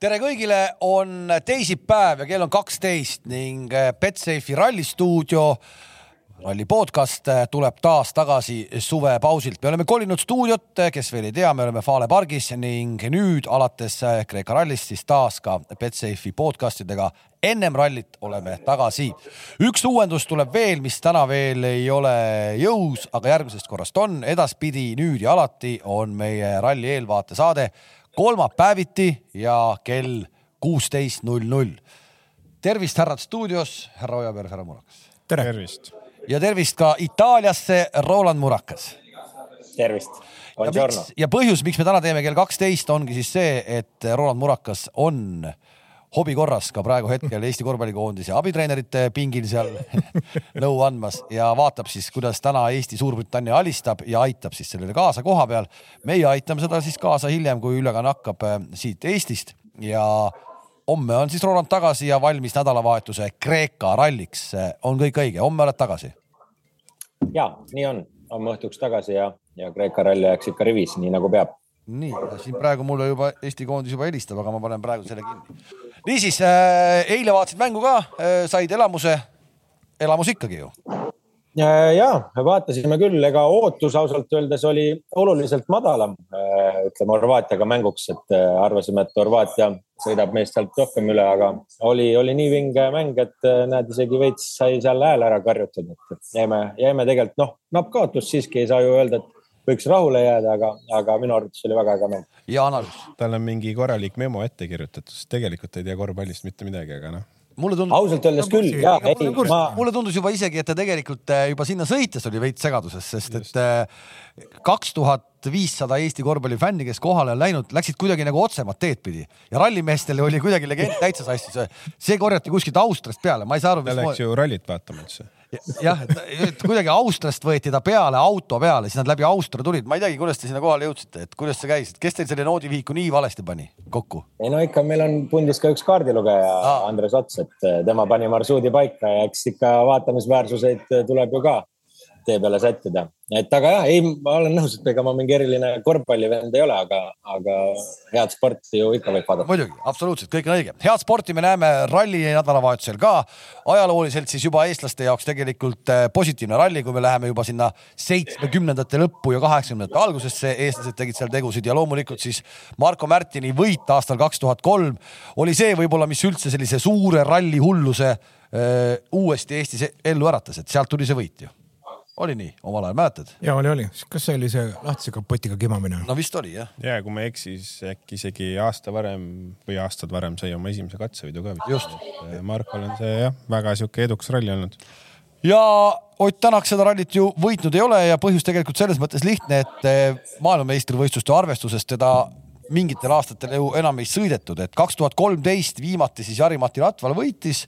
tere kõigile, on teisipäev ja kell on kaksteist ning Betsafe'i rallistuudio ralli podcast tuleb taas tagasi suvepausilt. me oleme kolinud stuudiot, kes veel ei tea, me oleme Fale pargis ning nüüd alates Kreeka rallist siis taas ka Betsafe'i podcast idega ennem rallit oleme tagasi. üks uuendus tuleb veel, mis täna veel ei ole jõus, aga järgmisest korrast on. edaspidi, nüüd ja alati on meie ralli eelvaatesaade kolmapäeviti ja kell kuusteist null null. tervist, härrad stuudios, härra Ojaberg, härra Murakas. tervist. ja tervist ka Itaaliasse, Roland Murakas. tervist. Ja, põhjus, miks me täna teeme kell kaksteist, ongi siis see, et Roland Murakas on hobi korras ka praegu hetkel Eesti korvpallikoondise abitreenerite pingil seal nõu andmas ja vaatab siis, kuidas täna Eesti Suurbritannia alistab ja aitab siis sellele kaasa koha peal. meie aitame seda siis kaasa hiljem, kui ülekanne hakkab äh, siit Eestist ja homme on siis Roland tagasi ja valmis nädalavahetuse Kreeka ralliks. on kõik õige, homme oled tagasi? ja nii on, homme õhtuks tagasi ja, ja Kreeka ralli jääks ikka rivis, nii nagu peab nii, siin praegu mulle juba Eesti koondis juba helistab, aga ma panen praegu selle kinni. niisiis äh,, eile vaatasid mängu ka äh,, said elamuse, elamus ikkagi ju. ja vaatasime küll, ega ootus ausalt öeldes oli oluliselt madalam, äh, ütleme Horvaatiaga mänguks, et äh, arvasime, et Horvaatia sõidab meist sealt rohkem üle, aga oli, oli nii vinge mäng, et äh, näed, isegi veits sai seal hääl ära karjutada, et jäime, jäime tegelikult noh, napp kaotus siiski ei saa ju öelda, et võiks rahule jääda, aga, aga minu arvates oli väga äge mäng. ja analüüs? tal on mingi korralik memo ette kirjutatud, sest tegelikult ei tea korvpallist mitte midagi, aga noh mulle tundus. ausalt öeldes küll, ja ei, ma. mulle tundus juba isegi, et ta tegelikult äh, juba sinna sõites oli veits segaduses, sest Just. et äh, kaks tuhat viissada Eesti korvpallifänni, kes kohale on läinud, läksid kuidagi nagu otsemat teed pidi ja rallimeestel oli kuidagi legend täitsa sassis. see korjati kuskilt Austriast peale, ma ei saa aru. ta läks ju rallit vaatama üldse jah, et kuidagi Austriast võeti ta peale auto peale, siis nad läbi Austria tulid, ma ei teagi, kuidas te sinna kohale jõudsite, et kuidas see käis, kes teil selle noodivihiku nii valesti pani kokku? ei no ikka meil on pundis ka üks kaardilugeja ah., Andres Ots, et tema pani marsruudi paika ja eks ikka vaatamisväärsuseid tuleb ju ka tee peale sättida et aga jah, ei, ma olen nõus, et ega ma mingi eriline korvpallivend ei ole, aga, aga head sporti ju ikka võib vaadata. muidugi, absoluutselt, kõik on õige. head sporti me näeme ralli nädalavahetusel ka. ajalooliselt siis juba eestlaste jaoks tegelikult eh, positiivne ralli, kui me läheme juba sinna seitsmekümnendate lõppu ja kaheksakümnendate algusesse, eestlased tegid seal tegusid ja loomulikult siis Marko Märtini võit aastal kaks tuhat kolm oli see võib-olla, mis üldse sellise suure ralli hulluse öö, eh, uuesti Eestis ellu äratas, et sealt tuli see võit ju oli nii omal ajal, mäletad? ja oli, oli, kas see oli see lahtise kapotiga kimamine? no vist oli jah. ja kui ma ei eksi, siis äkki isegi aasta varem või aastad varem sai oma esimese katsevõidu ka. just. Markol on see jah, väga sihuke edukas ralli olnud. ja Ott Tänak seda rallit ju võitnud ei ole ja põhjus tegelikult selles mõttes lihtne, et eh, maailmameistrivõistluste arvestuses teda mingitel aastatel ju enam ei sõidetud, et kaks tuhat kolmteist viimati siis Jari-Mati Latval võitis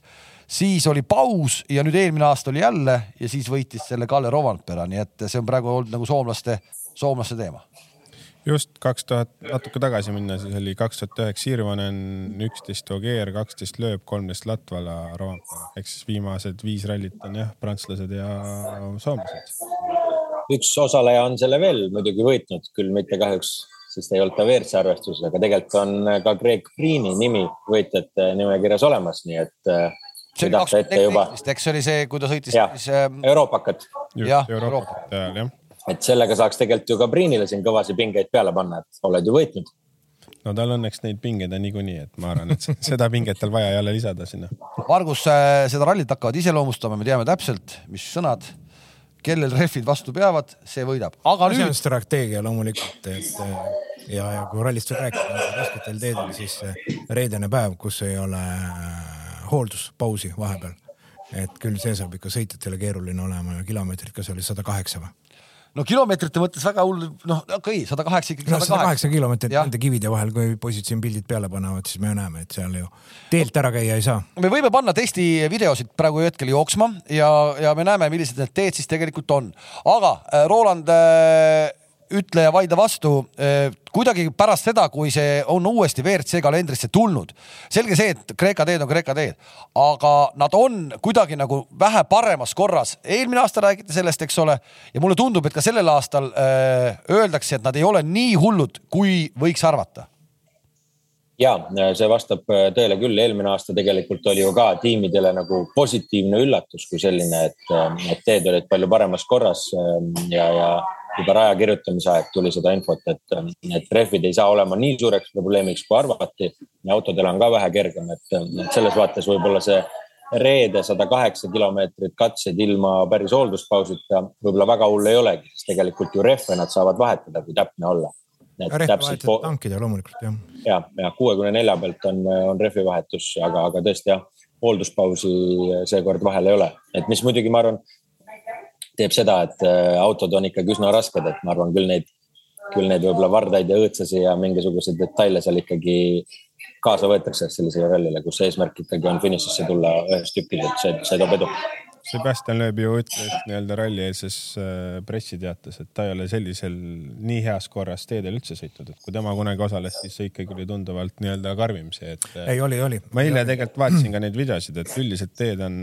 siis oli paus ja nüüd eelmine aasta oli jälle ja siis võitis selle Kalle Rovanpera, nii et see on praegu olnud nagu soomlaste, soomlaste teema. just kaks tuhat, natuke tagasi minna, siis oli kaks tuhat üheksa Sirvanen, üksteist Ogier, kaksteist Lööb, kolmteist Latvala, Rovanpera ehk siis viimased viis rallit on jah, prantslased ja soomlased. üks osaleja on selle veel muidugi võitnud, küll mitte kahjuks sest ei olnud ta WRC arvestuses, aga tegelikult on ka Greg Priini nimi võitjate nimekirjas olemas, nii et see oli kaks tuhat neliteist, eks see oli see, kui ta sõitis siis ähm.... Euroopakat. jah, Euroopakat ajal jah. et sellega saaks tegelikult ju ka Priinile siin kõvasi pingeid peale panna, et oled ju võitnud. no tal õnneks neid pingeid on niikuinii, et ma arvan, et seda pinget tal vaja ei ole lisada sinna. Margus äh,, seda rallit hakkavad iseloomustama, me teame täpselt, mis sõnad, kellel rehvid vastu peavad, see võidab. aga nüüd. see on strateegia loomulikult, et äh, ja, ja kui rallist veel rääkida, rasketel teedel, siis reedene päev, kus ei ole äh, hoolduspausi vahepeal. et küll see saab ikka sõitjatele keeruline olema ja kilomeetrid ka see oli sada kaheksa või? no kilomeetrite mõttes väga hull, noh okei okay,, sada kaheksa ikkagi. sada kaheksa kilomeetrit nende kivide vahel, kui poisid siin pildid peale panevad, siis me näeme, et seal ju teelt ära käia ei saa. me võime panna testi videosid praegu hetkel jooksma ja, ja me näeme, millised need teed siis tegelikult on. aga äh, Roland äh, ütle ja vaidle vastu eh, kuidagi pärast seda, kui see on uuesti WRC kalendrisse tulnud. selge see, et Kreeka teed on Kreeka teed, aga nad on kuidagi nagu vähe paremas korras. eelmine aasta räägiti sellest, eks ole, ja mulle tundub, et ka sellel aastal öö, eh, öeldakse, et nad ei ole nii hullud, kui võiks arvata ja see vastab tõele küll, eelmine aasta tegelikult oli ju ka tiimidele nagu positiivne üllatus kui selline, et, et teed olid palju paremas korras ja, ja juba raja kirjutamise aeg tuli seda infot, et, et rehvid ei saa olema nii suureks probleemiks, kui arvati ja autodel on ka vähe kergem, et selles vaates võib-olla see reede sada kaheksa kilomeetrit katseid ilma päris hoolduspausita võib-olla väga hull ei olegi, sest tegelikult ju rehve nad saavad vahetada, kui täpne olla. Vahetada tankida loomulikult jah. ja, ja kuuekümne nelja pealt on, on rehvi vahetus, aga, aga tõesti jah, hoolduspausi seekord vahel ei ole, et mis muidugi ma arvan teeb seda, et äh, autod on ikkagi üsna rasked, et ma arvan küll neid, küll neid võib-olla vardaid ja õõtsasi ja mingisuguseid detaile seal ikkagi kaasa võetakse sellisele rallile, kus eesmärk ikkagi on finišisse tulla ühes tükis, et see, see toob edu. Sebastian Loeb ju ütles nii-öelda rallieelses äh, pressiteates, et ta ei ole sellisel nii heas korras teedel üldse sõitnud, et kui tema kunagi osales, siis see ikkagi oli tunduvalt nii-öelda karmim see, et. ei, oli, oli. ma eile tegelikult vaatasin ka neid videosid, et üldiselt teed on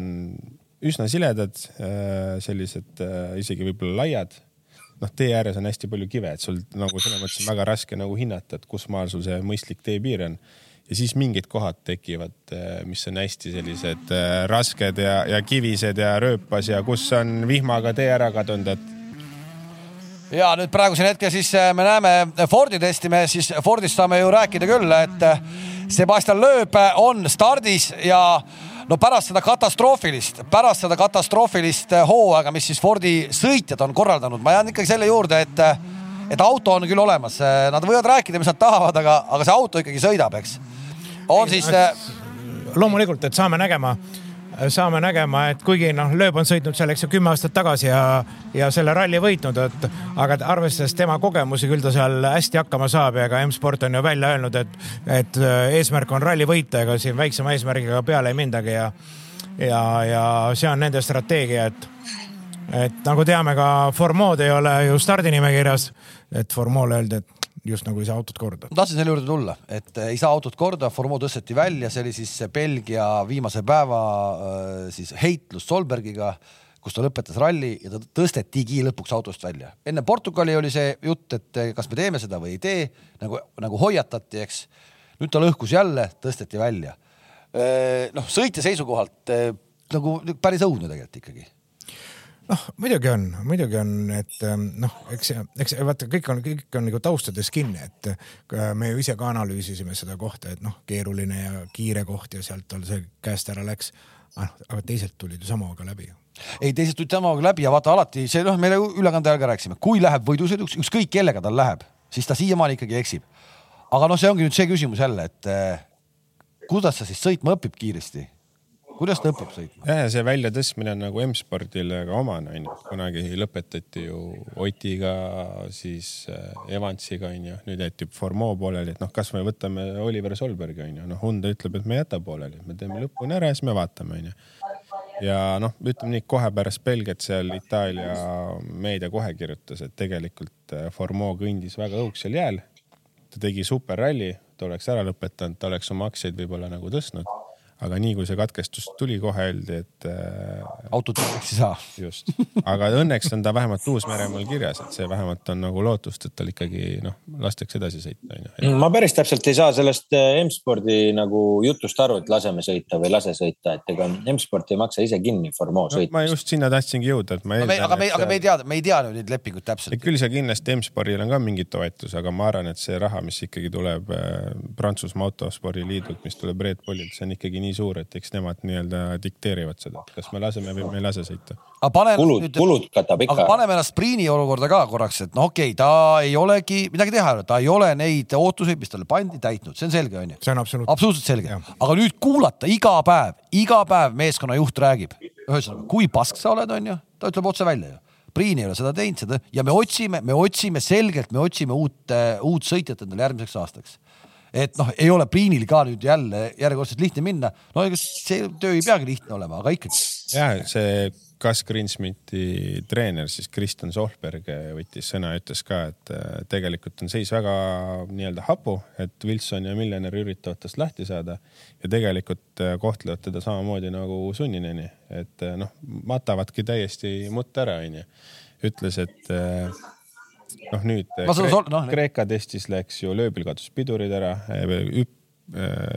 üsna siledad, äh, sellised äh, isegi võib-olla laiad. noh, tee ääres on hästi palju kive, et sul nagu selles mõttes on väga raske nagu hinnata, et kus maal sul see mõistlik teepiir on. Ja siis mingid kohad tekivad, äh, mis on hästi sellised rasked ja, ja kivised ja rööpas ja kus on vihmaga tee ära kadunud, et ja nüüd praegusel hetkel siis me näeme Fordi testi, me siis Fordist saame ju rääkida küll, et Sebastian Loeb on stardis ja no pärast seda katastroofilist, pärast seda katastroofilist eh, hooaega, mis siis Fordi sõitjad on korraldanud, ma jään ikkagi selle juurde, et, eh, et auto on küll olemas, eh, nad võivad rääkida, mis nad tahavad, aga, aga see auto ikkagi sõidab, eks. On siis. loomulikult, et saame nägema saame nägema, et kuigi noh, Lööb on sõitnud seal, eks ju, kümme aastat tagasi ja, ja selle ralli võitnud, et aga arvestades tema kogemusi, küll ta seal hästi hakkama saab ja ka M-sport on ju välja öelnud, et, et äh, eesmärk on ralli võita, ega siin väiksema eesmärgiga peale ei mindagi ja, ja, ja see on nende strateegia, et, et nagu teame, ka Formod ei ole ju stardinimekirjas, et Formole öeldi, et just nagu ei saa autot korda. ma tahtsin selle juurde tulla, et ei saa autot korda, Formo tõsteti välja, see oli siis Belgia viimase päeva äh, siis heitlus Solbergiga, kus ta lõpetas ralli ja ta tõstetigi lõpuks autost välja. enne Portugali oli see jutt, et kas me teeme seda või ei tee, nagu, nagu hoiatati, eks. nüüd ta lõhkus jälle, tõsteti välja. Äh, noh, sõitja seisukohalt äh, nagu päris õudne tegelikult ikkagi noh, muidugi on, muidugi on, et ähm, noh, eks, eks vaata, kõik on, kõik on nagu taustades kinni, et äh, me ju ise ka analüüsisime seda kohta, et noh, keeruline ja kiire koht ja sealt tal see käest ära läks. Ah, aga teised tulid ju samaga läbi ei, teised tulid samaga läbi ja vaata alati see noh, me ülekande ajal ka rääkisime, kui läheb võidusõiduks, ükskõik kellega tal läheb, siis ta siiamaani ikkagi eksib. aga noh, see ongi nüüd see küsimus jälle, et eh, kuidas sa siis sõitma õpib kiiresti kuidas ta õpib sõitma? jah, ja see väljatõstmine on nagu M-spordile ka omane onju, kunagi lõpetati ju Otiga, siis äh, Evansiga onju, nüüd jäeti Formeau pooleli, et noh, kasvõi võtame Oliver Solbergi onju, noh Honda ütleb, et me ei jäta pooleli, me teeme lõpuni ära ja siis me vaatame onju ja noh, ütleme nii, kohe pärast Belgiat seal Itaalia meedia kohe kirjutas, et tegelikult äh, Formeau kõndis väga õugsel jääl. ta tegi superralli, ta oleks ära lõpetanud, ta oleks oma aktsiaid võib-olla nagu tõstnud aga nii kui see katkestus tuli, kohe öeldi, et äh,. autot õnneks ei saa. just, aga õnneks on ta vähemalt Uus-Meremaal kirjas, et see vähemalt on nagu lootust, et tal ikkagi noh, lastakse edasi sõita, onju. ma päris täpselt ei saa sellest äh, M-spordi nagu jutust aru, et laseme sõita või lase sõita, et ega M-sport ei maksa ise kinni Formeau no, sõita. ma just sinna tahtsingi jõuda, et ma eeldan. aga me, aga me ei tea, me ei tea nüüd neid lepinguid täpselt. küll see kindlasti M-spordil on ka mingi toetus, aga ma arvan, et see raha, mis ikkagi tuleb äh, Prantsusmaa autospordiliidult, mis tuleb Red Bullilt, see on ikkagi nii nii suur, et eks nemad nii-öelda dikteerivad seda, et kas me laseme või me ei lase sõita. kulud, kulud katab ikka. aga paneme ennast Priini olukorda ka korraks, et no okei okay,, ta ei olegi midagi teha, ta ei ole neid ootuseid, mis talle pandi, täitnud, see on selge, onju. see on absoluutselt. absoluutselt selge, aga nüüd kuulata iga päev, iga päev meeskonnajuht räägib, ühesõnaga, kui pask sa oled, onju, ta ütleb otse välja ju Priin ei ole seda teinud, seda ja me otsime, me otsime selgelt, me otsime uut, uut sõitjat endale järgmiseks aastaks et noh, ei ole Priinil ka nüüd jälle järjekordselt lihtne minna. no ega see töö ei peagi lihtne olema, aga ikkagi. ja see Gus Greensmiti treener siis Kristjan Sohlberg võttis sõna ja ütles ka, et äh, tegelikult on seis väga nii-öelda hapu, et Wilson ja Miljoner üritavad tast lahti saada ja tegelikult äh, kohtlevad teda samamoodi nagu sunnineni, et noh, matavadki täiesti mutta ära, onju. ütles, et noh, nüüd Kre sol, no, Kreeka testis läks ju lööbil kadus pidurid ära, äh,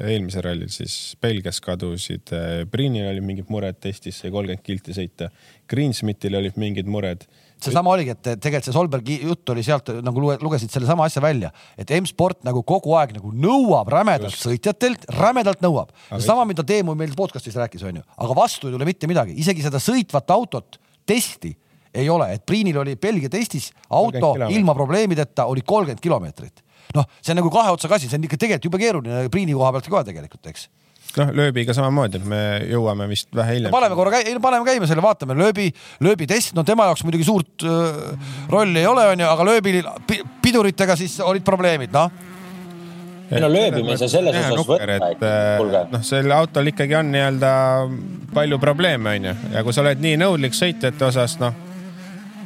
eelmisel rallil siis Belgias kadusid, Priinil olid mingid mured, testis sai kolmkümmend kilti sõita. Greensmithil olid mingid mured seesama oligi, et tegelikult see Solbergi jutt oli sealt nagu lugesid sellesama asja välja, et M-sport nagu kogu aeg nagu nõuab rämedalt Just. sõitjatelt, rämedalt nõuab. sama, mida Teemu meil podcast'is rääkis, onju, aga vastu ei tule mitte midagi, isegi seda sõitvat autot, testi ei ole, et Priinil oli Belgia testis auto ilma probleemideta oli kolmkümmend kilomeetrit. noh, see on nagu kahe otsaga asi, see on ikka tegelikult jube keeruline Priini koha pealt ka tegelikult, eks noh, lööbiga samamoodi, et me jõuame vist vähe hiljem. paneme korra käi-, paneme käima selle, vaatame lööbi, lööbi test, no tema jaoks muidugi suurt äh, rolli ei ole, onju, aga lööbil piduritega siis olid probleemid, noh ei no lööbime ei saa selles osas võtta ikka, kuulge. noh, sellel autol ikkagi on nii-öelda palju probleeme, onju, ja kui sa oled nii nõudlik sõitjate osas, noh.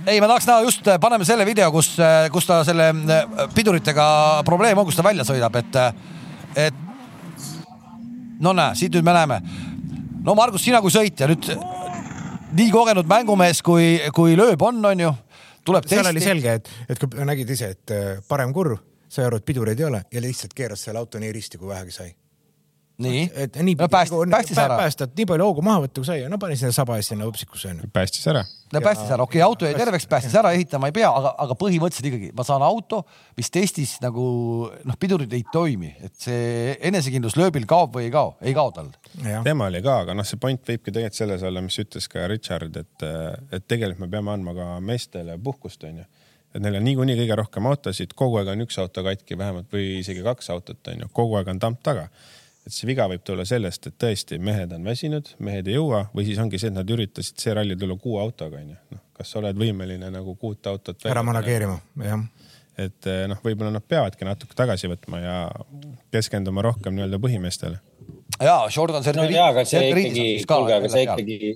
Ei, ma tahaks näha just, paneme selle video, kus, kus ta selle piduritega probleem on, kus ta välja sõidab, et, et no näe, siit nüüd me näeme. no Margus, sina kui sõitja nüüd nii kogenud mängumees kui, kui lööb on, on ju, tuleb testi. seal oli selge, et, et kui nägid ise, et äh, parem kurv, sai aru, et pidureid ei ole ja lihtsalt keeras selle auto nii risti, kui vähegi sai nii? et nii no, pääst, nagu, päästis ära. päästad nii palju hoogu maha võtta, kui sai ja no pani sinna saba ees sinna hõpsikusse onju. päästis ära. no päästis ära, okei okay,, auto jäi terveks, päästis ära, ehitama ei pea, aga, aga põhimõtteliselt ikkagi ma saan auto, mis testis nagu noh, pidurid ei toimi, et see enesekindlus lööbil kaob või ei kao, ei kao tal. tema oli ka, aga noh, see point võibki tegelikult selles olla, mis ütles ka Richard, et, et tegelikult me peame andma ka meestele puhkust onju et neil on niikuinii kõige rohkem autosid, kogu aeg on üks auto katki vähemalt või isegi kaks autot onju, kogu aeg on tamp taga et see viga võib tulla sellest, et tõesti mehed on väsinud, mehed ei jõua või siis ongi see, et nad üritasid see ralli tulla kuue autoga onju. noh, kas sa oled võimeline nagu kuut autot. ära manageerima, jah. et eh, noh, võib-olla nad peavadki natuke tagasi võtma ja keskenduma rohkem nii-öelda põhimeestele. ja Jordan Servi no,. aga see ikkagi, kuulge, aga see ikkagi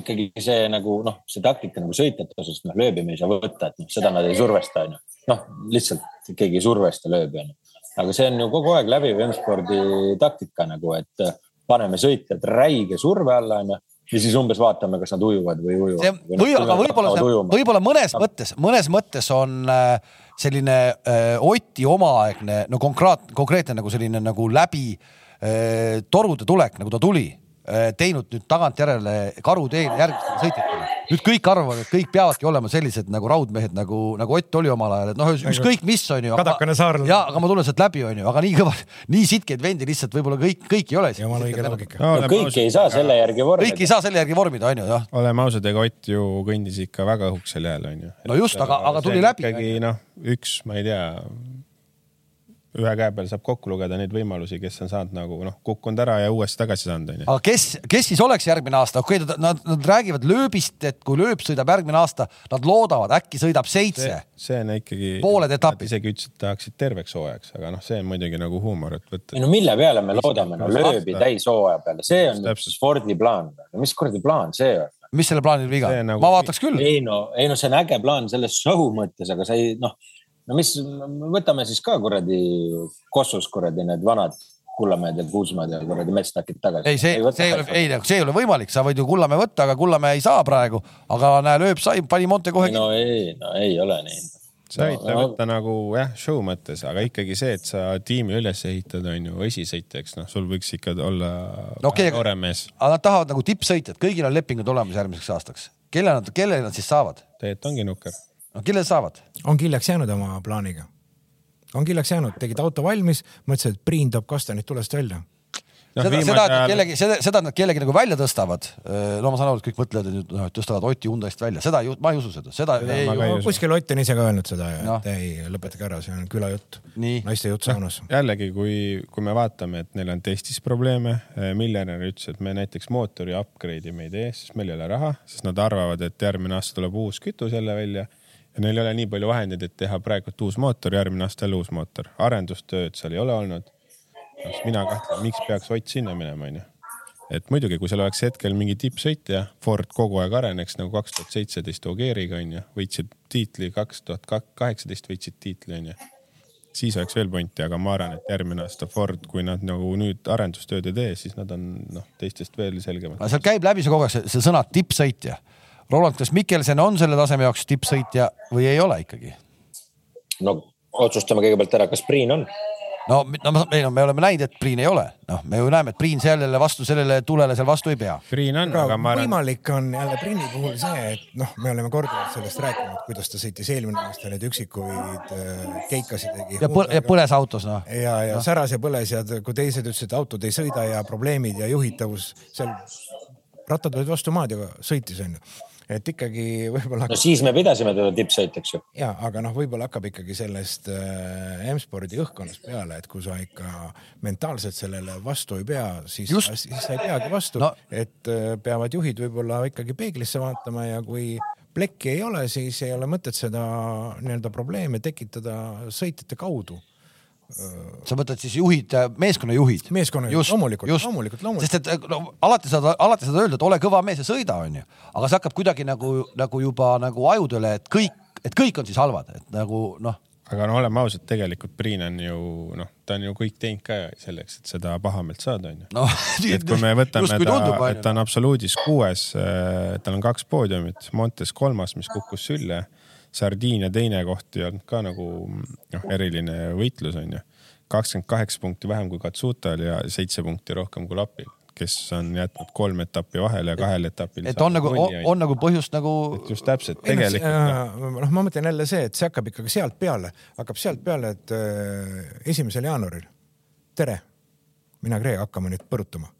ikkagi see nagu noh, see taktika nagu sõitjate osas, noh lööbi me ei saa võtta, et noh, seda nad ei survesta, onju. noh, lihtsalt keegi ei survesta lööbi, onju aga see on ju kogu aeg läbiv M-spordi taktika nagu, et äh, paneme sõitjad räige surve alla, onju ja siis umbes vaatame, kas nad ujuvad või ei uju. või, aga võib-olla see, võib-olla mõnes mõttes, mõnes mõttes on äh, selline äh, Oti omaaegne, no konkreetne, konkreetne nagu selline nagu läbi äh, torude tulek, nagu ta tuli teinud nüüd tagantjärele karuteen järgmistele sõitjatele nüüd kõik arvavad, et kõik peavadki olema sellised nagu raudmehed nagu, nagu Ott oli omal ajal, et noh, ükskõik mis on ju. kadakane saarel. ja, aga ma tulen sealt läbi, on ju, aga nii kõva, nii sitkeid vendi lihtsalt võib-olla kõik, kõik ei ole. jumala õige loogika no,. No, kõik ei saa selle järgi vormida. kõik ei saa selle järgi vormida, on ju, jah. oleme ausad, ega Ott ju kõndis ikka väga õhukesel jääl, on ju. no just, aga, aga tuli läbi. ikkagi noh, üks, ma ei tea ühe käe peal saab kokku lugeda neid võimalusi, kes on saanud nagu noh, kukkunud ära ja uuesti tagasi saanud onju. aga kes, kes siis oleks järgmine aasta, okei okay,, nad, nad räägivad lööbist, et kui lööb sõidab järgmine aasta, nad loodavad, äkki sõidab seitse. see on ikkagi. pooled etapid. isegi ütlesid, et tahaksid terveks hooajaks, aga noh, see on muidugi nagu huumor, et võtta. ei no mille peale me loodame, no lööbi täishooaja peale, see on spordi plaan. mis kuradi plaan see on? mis selle plaanil viga? Nagu... ma vaataks küll. ei no, ei no see on äge plaan selles show mõttes, aga sa ei noh no mis, võtame siis ka kuradi Kossus kuradi need vanad Kullamäed ja Kuusmäed ja kuradi metstakid tagasi. ei, see, see ei ole, ei, see ei ole võimalik, sa võid ju Kullamäe võtta, aga Kullamäe ei saa praegu, aga näe, lööb sai, pani Monte kohe. no ei, no ei ole nii. sa võid ta no, võtta nagu jah, show mõttes, aga ikkagi see, et sa tiimi üles ehitad, on ju esisõitjaks, noh, sul võiks ikka olla no, okay, noorem mees. aga nad tahavad nagu tippsõitjad, kõigil on lepingud olemas järgmiseks aastaks. kelle nad, kellele nad siis saavad? tegelikult ongi nukker no kellel saavad? on killaks jäänud oma plaaniga. on killaks jäänud, tegid auto valmis, mõtlesid, et Priin toob kastanid tulest välja no,. seda, seda, et nad kellegi, seda, seda, et nad kellegi nagu välja tõstavad. no ma saan aru, et kõik mõtlevad, et nüüd noh, et tõstavad Oti Hyundai'st välja, seda ei, ma ei usu seda, seda ei, ei. kuskil Ott on ise ka öelnud seda ja no., et ei, lõpetage ära, see on külajutt. naiste jutt saunas no,. jällegi, kui, kui me vaatame, et neil on testis probleeme, eh, miljonär ütles, et me näiteks mootori upgrade ime ei tee, sest meil ei ole raha, sest nad arvavad, et järgmine aasta tuleb uus kütus jälle välja ja neil ei ole nii palju vahendeid, et teha praegult uus mootor, järgmine aasta jälle uus mootor. arendustööd seal ei ole olnud. noh, mina kahtlen, miks peaks Ott sinna minema, onju. et muidugi, kui seal oleks hetkel mingi tippsõitja, Ford kogu aeg areneks nagu kaks tuhat seitseteist Ogeeriga onju, võitsid tiitli, kaks tuhat kaheksateist võitsid tiitli onju siis oleks veel pointi, aga ma arvan, et järgmine aasta Ford, kui nad nagu nüüd arendustööd ei tee, siis nad on noh, teistest veel selgemad. seal käib läbi see kogu aeg see, see sõna tippsõitja Roland, kas Mikkelsen on selle taseme jaoks tippsõitja või ei ole ikkagi? no otsustame kõigepealt ära, kas Priin on. no, no ei no me oleme näinud, et Priin ei ole, noh, me ju näeme, et Priin sellele vastu, sellele tulele seal vastu ei pea. Priin on, aga ma arvan. võimalik on jälle Priini puhul see, et noh, me oleme korduvalt sellest rääkinud, kuidas ta sõitis eelmine aasta neid üksikuid äh, keikasid tegi. ja, põl ja põles autos noh. ja, ja no. säras ja põles ja kui teised ütlesid, et autod ei sõida ja probleemid ja juhitavus seal, rattad olid vastu maad ja sõitis onju et ikkagi võib-olla. no siis me pidasime teda tippsõitjaks ju. ja, aga noh, võib-olla hakkab ikkagi sellest äh, M-spordi õhkkonnast peale, et kui sa ikka mentaalselt sellele vastu ei pea, siis, siis sa ei peagi vastu no., et äh, peavad juhid võib-olla ikkagi peeglisse vaatama ja kui plekki ei ole, siis ei ole mõtet seda nii-öelda probleeme tekitada sõitjate kaudu sa mõtled siis juhid, meeskonnajuhid? meeskonnajuhid, loomulikult, loomulikult, loomulikult. sest et no, alati saad, alati saad öelda, et ole kõva mees ja sõida, onju. aga see hakkab kuidagi nagu, nagu juba nagu ajudele, et kõik, et kõik on siis halvad, et nagu noh. aga no oleme ausad, tegelikult Priin on ju noh, ta on ju kõik teinud ka selleks, et seda pahameelt saada, onju no,. et kui me võtame ta, et ta on absoluudis kuues, äh, tal on kaks poodiumit, Montes kolmas, mis kukkus sülle Sardiinia teine koht ei olnud ka nagu noh, eriline võitlus onju. kakskümmend kaheksa punkti vähem kui Katsutal ja seitse punkti rohkem kui Lapil, kes on jätnud kolm etappi vahele ja kahel etapil. et on nagu, on, on nagu põhjust nagu. just täpselt, tegelikult. noh, ma mõtlen jälle see, et see hakkab ikkagi sealt peale, hakkab sealt peale, et äh, esimesel jaanuaril, tere, mina, Gree, hakkame nüüd põrutama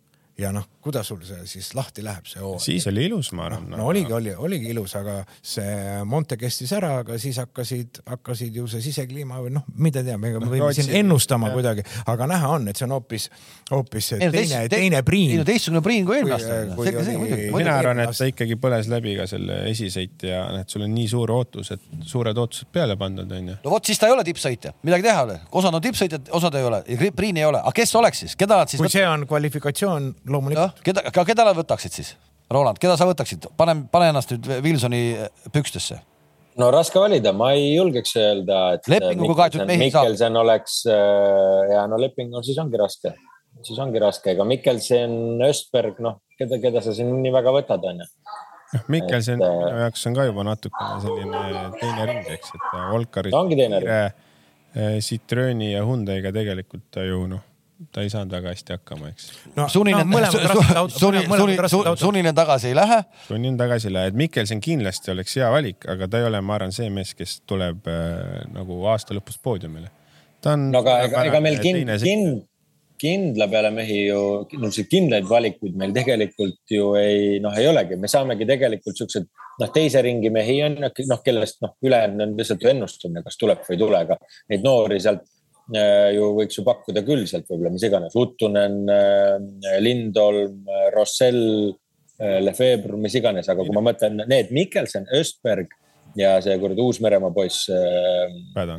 ja noh, kuidas sul see siis lahti läheb, see hooaeg? siis oli ilus, ma arvan no,. no oligi, oli, oligi ilus, aga see Monte kestis ära, aga siis hakkasid, hakkasid ju see sisekliima või noh, mida teame, ega me võime Rootsi, siin ennustama ja. kuidagi, aga näha on, et see on hoopis, hoopis teine, teine, teine priin. ei no teistsugune priin kui eelmine aasta. mina arvan, et ta ikkagi põles läbi ka selle esisõit ja noh, et sul on nii suur ootus, et suured ootused peale pandud, onju. no vot, siis ta ei ole tippsõitja, midagi teha ei ole, osad on tippsõitjad, osad ei ole, priin ei ole, aga kes oleks siis, keda nad siis? kui see on kvalifikatsioon loomulikult. keda, aga keda nad võtaksid siis? Roland, keda sa võtaksid, pane, pane ennast nüüd Wilsoni pükstesse. no raske valida, ma ei julgeks öelda, et. lepinguga kaetud mehi saab. Mikkelsen oleks äh, ja no leping on, siis ongi raske, siis ongi raske, ega Mikkelsen, Östberg, noh, keda, keda sa siin nii väga võtad, onju noh, Mikkelsen minu äh, jaoks on ka juba natukene selline teine ring, eks, et Volkari. ta ongi teine ring. Citrooni ja Hyundai'ga tegelikult ta ju noh, ta ei saanud väga hästi hakkama, eks. no sunninen no, suni, suni, suni, sunninen tagasi ei lähe. sunninen tagasi ei lähe, et Mikkelson kindlasti oleks hea valik, aga ta ei ole, ma arvan, see mees, kes tuleb äh, nagu aasta lõpus poodiumile. ta on. no aga ega, ega meil kind, kind, kindla peale mehi ju, no see kindlaid valikuid meil tegelikult ju ei, noh, ei olegi, me saamegi tegelikult siuksed noh, teise ringi mehi on noh, kellest noh, ülejäänud on lihtsalt ju ennustamine, kas tuleb või ei tule, aga neid noori sealt ju võiks ju pakkuda küll sealt võib-olla mis iganes, Uttunen, äh, Lindholm, äh, Rossell, Lefebvre, mis iganes, aga kui ma mõtlen need Mikkelson, Östberg ja see kuradi Uus-Meremaa poiss Pädo.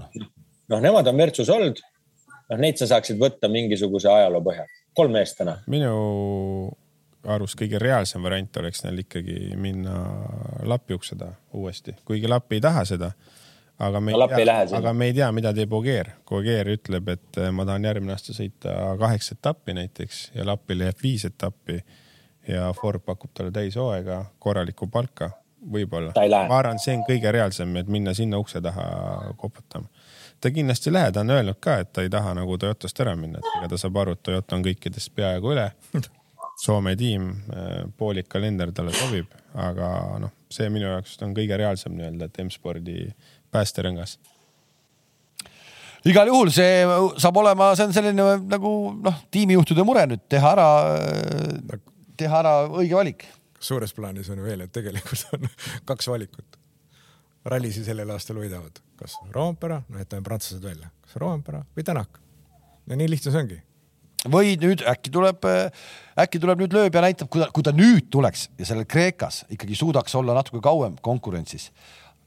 noh, nemad on Mertsus olnud. noh, neid sa saaksid võtta mingisuguse ajaloo põhjal, kolm meest täna. minu arust kõige reaalsem variant oleks neil ikkagi minna Lappi ukseda uuesti, kuigi Lapp ei taha seda aga me, ei tea, aga me ei tea, mida teeb Ogier. kui Ogier ütleb, et eh, ma tahan järgmine aasta sõita kaheksa etappi näiteks ja Lapile jääb viis etappi ja Ford pakub talle täishooaega, korralikku palka, võib-olla. ma arvan, see on kõige reaalsem, et minna sinna ukse taha koputama. ta kindlasti ei lähe, ta on öelnud ka, et ta ei taha nagu Toyotast ära minna, et ega ta saab aru, et Toyota on kõikidest peaaegu üle. Soome tiim, eh, poolik kalender talle sobib, aga noh, see minu jaoks on kõige reaalsem nii-öelda, et M-spordi päästerõngas igal juhul see saab olema, see on selline nagu noh, tiimijuhtide mure nüüd teha ära, teha ära õige valik. suures plaanis on veel, et tegelikult on kaks valikut. rallisi sellel aastal võidavad, kas Roompere, no jätame prantslased välja, kas Roompere või Tänak. no nii lihtne see ongi. või nüüd äkki tuleb, äkki tuleb nüüd lööb ja näitab, kui ta, kui ta nüüd tuleks ja sellel Kreekas ikkagi suudaks olla natuke kauem konkurentsis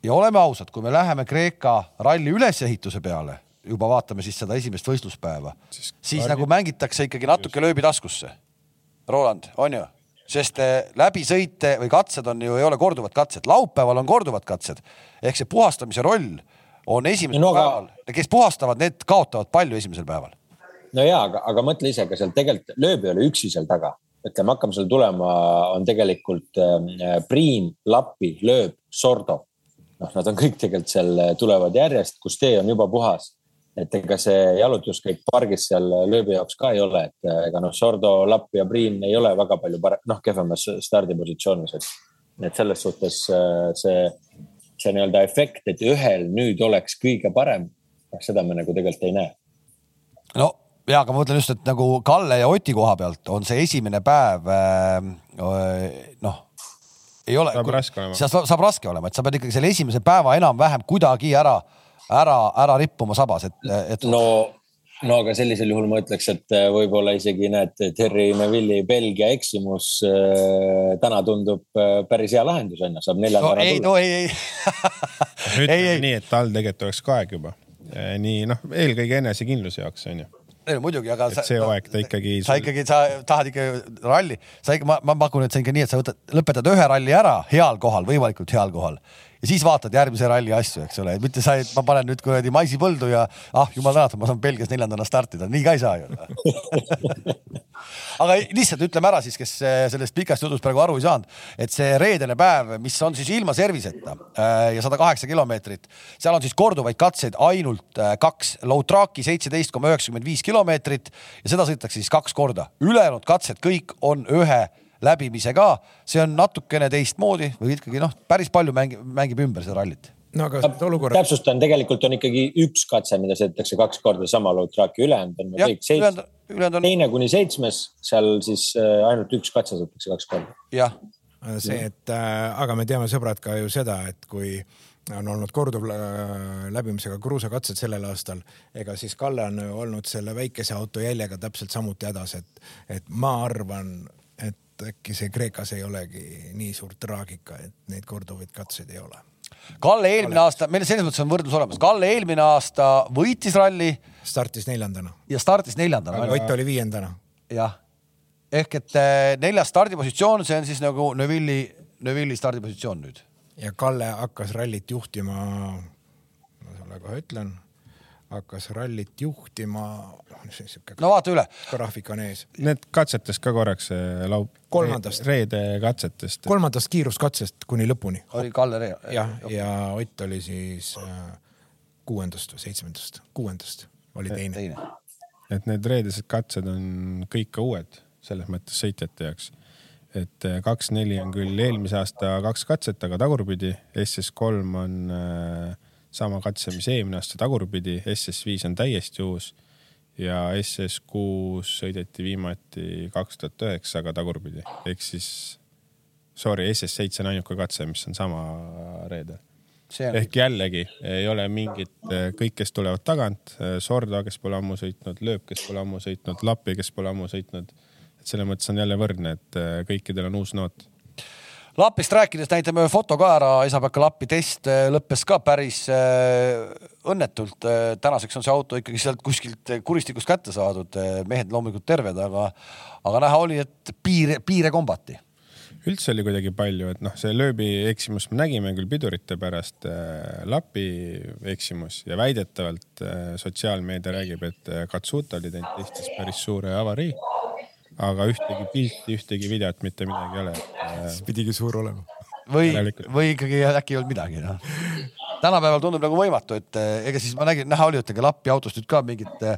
ja oleme ausad, kui me läheme Kreeka ralli ülesehituse peale, juba vaatame siis seda esimest võistluspäeva, siis, siis nagu mängitakse ikkagi natuke lööbi taskusse. Roland, on ju? sest eh, läbisõite või katsed on ju, ei ole korduvad katsed, laupäeval on korduvad katsed ehk see puhastamise roll on esimesel no, aga... päeval, kes puhastavad, need kaotavad palju esimesel päeval. no ja, aga, aga mõtle ise, ka seal tegelikult lööb ei ole üksi seal taga, ütleme, hakkame seal tulema, on tegelikult äh, Priin, Lappi, lööb, Sordo noh, nad on kõik tegelikult seal, tulevad järjest, kus tee on juba puhas. et ega see jalutuskäik pargis seal lööbi jaoks ka ei ole, et äh, ega noh, Sordo, Lapp ja Priin ei ole väga palju pare-, noh, kehvemas stardipositsioonis, et. et selles suhtes see, see nii-öelda efekt, et ühel nüüd oleks kõige parem, noh seda me nagu tegelikult ei näe. no ja, aga ma mõtlen just, et nagu Kalle ja Oti koha pealt on see esimene päev noh ei ole. saab raske olema. saab, saab raske olema, et sa pead ikkagi selle esimese päeva enam-vähem kuidagi ära, ära, ära rippuma sabas, et, et. no, no aga sellisel juhul ma ütleks, et äh, võib-olla isegi näed, Terry Neville'i Belgia eksimus äh, täna tundub äh, päris hea lahendus on ju, saab neljanda no, ei, no ei, ei ütleme nii, et tal tegelikult oleks ka aeg juba. nii noh, eelkõige enesekindluse jaoks on ju ei muidugi, aga. et see hooaeg ta ikkagi. sa ikkagi, sa tahad ikka ralli, sa ikka, ma, ma pakun, et see on ikka nii, et sa võtad, lõpetad ühe ralli ära heal kohal, võimalikult heal kohal ja siis vaatad järgmise ralli asju, eks ole, mitte sa, et ma panen nüüd kuradi maisipõldu ja ah, jumal tänatud, ma saan Belgias neljandana startida, nii ka ei saa ju aga lihtsalt ütleme ära siis, kes eh, sellest pikast jutust praegu aru ei saanud, et see reedene päev, mis on siis ilma serviseta eh, ja sada kaheksa kilomeetrit, seal on siis korduvaid katseid ainult eh, kaks, low track'i seitseteist koma üheksakümmend viis kilomeetrit ja seda sõidetakse siis kaks korda, ülejäänud katsed kõik on ühe läbimise ka, see on natukene teistmoodi või ikkagi noh, päris palju mängib, mängib ümber seda rallit no aga olukorra. täpsustan, tegelikult on ikkagi üks katse, mida sõidetakse kaks korda sama load track'i, ülejäänud on kõik seitsme, on... teine kuni seitsmes, seal siis äh, ainult üks katse sõidetakse kaks korda. jah. see, et äh, aga me teame, sõbrad, ka ju seda, et kui on olnud korduv äh, läbimisega kruusakatsed sellel aastal, ega siis Kalle on olnud selle väikese auto jäljega täpselt samuti hädas, et, et ma arvan, et äkki see Kreekas ei olegi nii suur traagika, et neid korduvaid katseid ei ole. Kalle eelmine Kalle. aasta, meil selles mõttes on võrdlus olemas, Kalle eelmine aasta võitis ralli. startis neljandana. ja startis neljandana. Ott oli viiendana. jah, ehk et eh, neljas stardipositsioon, see on siis nagu Neville'i, Neville'i stardipositsioon nüüd. ja Kalle hakkas rallit juhtima, ma sulle kohe ütlen hakkas rallit juhtima. no vaata üle. graafik on ees. Need katsetest ka korraks laup-. kolmandast. reede katsetest. kolmandast kiiruskatsest kuni lõpuni. oli Kalle Ree. jah, ja Ott oli siis äh, kuuendast või seitsmendast, kuuendast oli teine, teine.. et need reedesed katsed on kõik ka uued selles mõttes sõitjate jaoks et äh, kaks neli on küll eelmise aasta kaks katset, aga tagurpidi. SS3 on äh, sama katse, mis eelmine aasta tagurpidi, SS5 on täiesti uus ja SS6 sõideti viimati kaks tuhat üheksa, aga tagurpidi ehk siis sorry, SS7 on ainuke katse, mis on sama reedel. On... ehk jällegi ei ole mingit, kõik, kes tulevad tagant, Sorda, kes pole ammu sõitnud, Lööp, kes pole ammu sõitnud, Lappi, kes pole ammu sõitnud. et selles mõttes on jälle võrdne, et kõikidel on uus noot Lapist rääkides näitame ühe foto ka ära, Esa-Pekka Lappi test äh, lõppes ka päris äh, õnnetult. Äh, tänaseks on see auto ikkagi sealt kuskilt kuristikust kätte saadud, mehed loomulikult terved, aga, aga näha oli, et piire, piire kombati üldse oli kuidagi palju, et noh, see lööbi eksimus me nägime küll pidurite pärast äh,, Lapi eksimus ja väidetavalt äh, sotsiaalmeedia räägib, et Katsuta oli teinud testis päris suure avarii aga ühtegi pilti, ühtegi videot, mitte midagi ei ole. siis pidigi suur olema. või, või ikkagi äkki ei olnud midagi, noh. tänapäeval tundub nagu võimatu, et eh, ega siis ma nägin, näha oli, et ega Lappi autost nüüd ka mingit eh,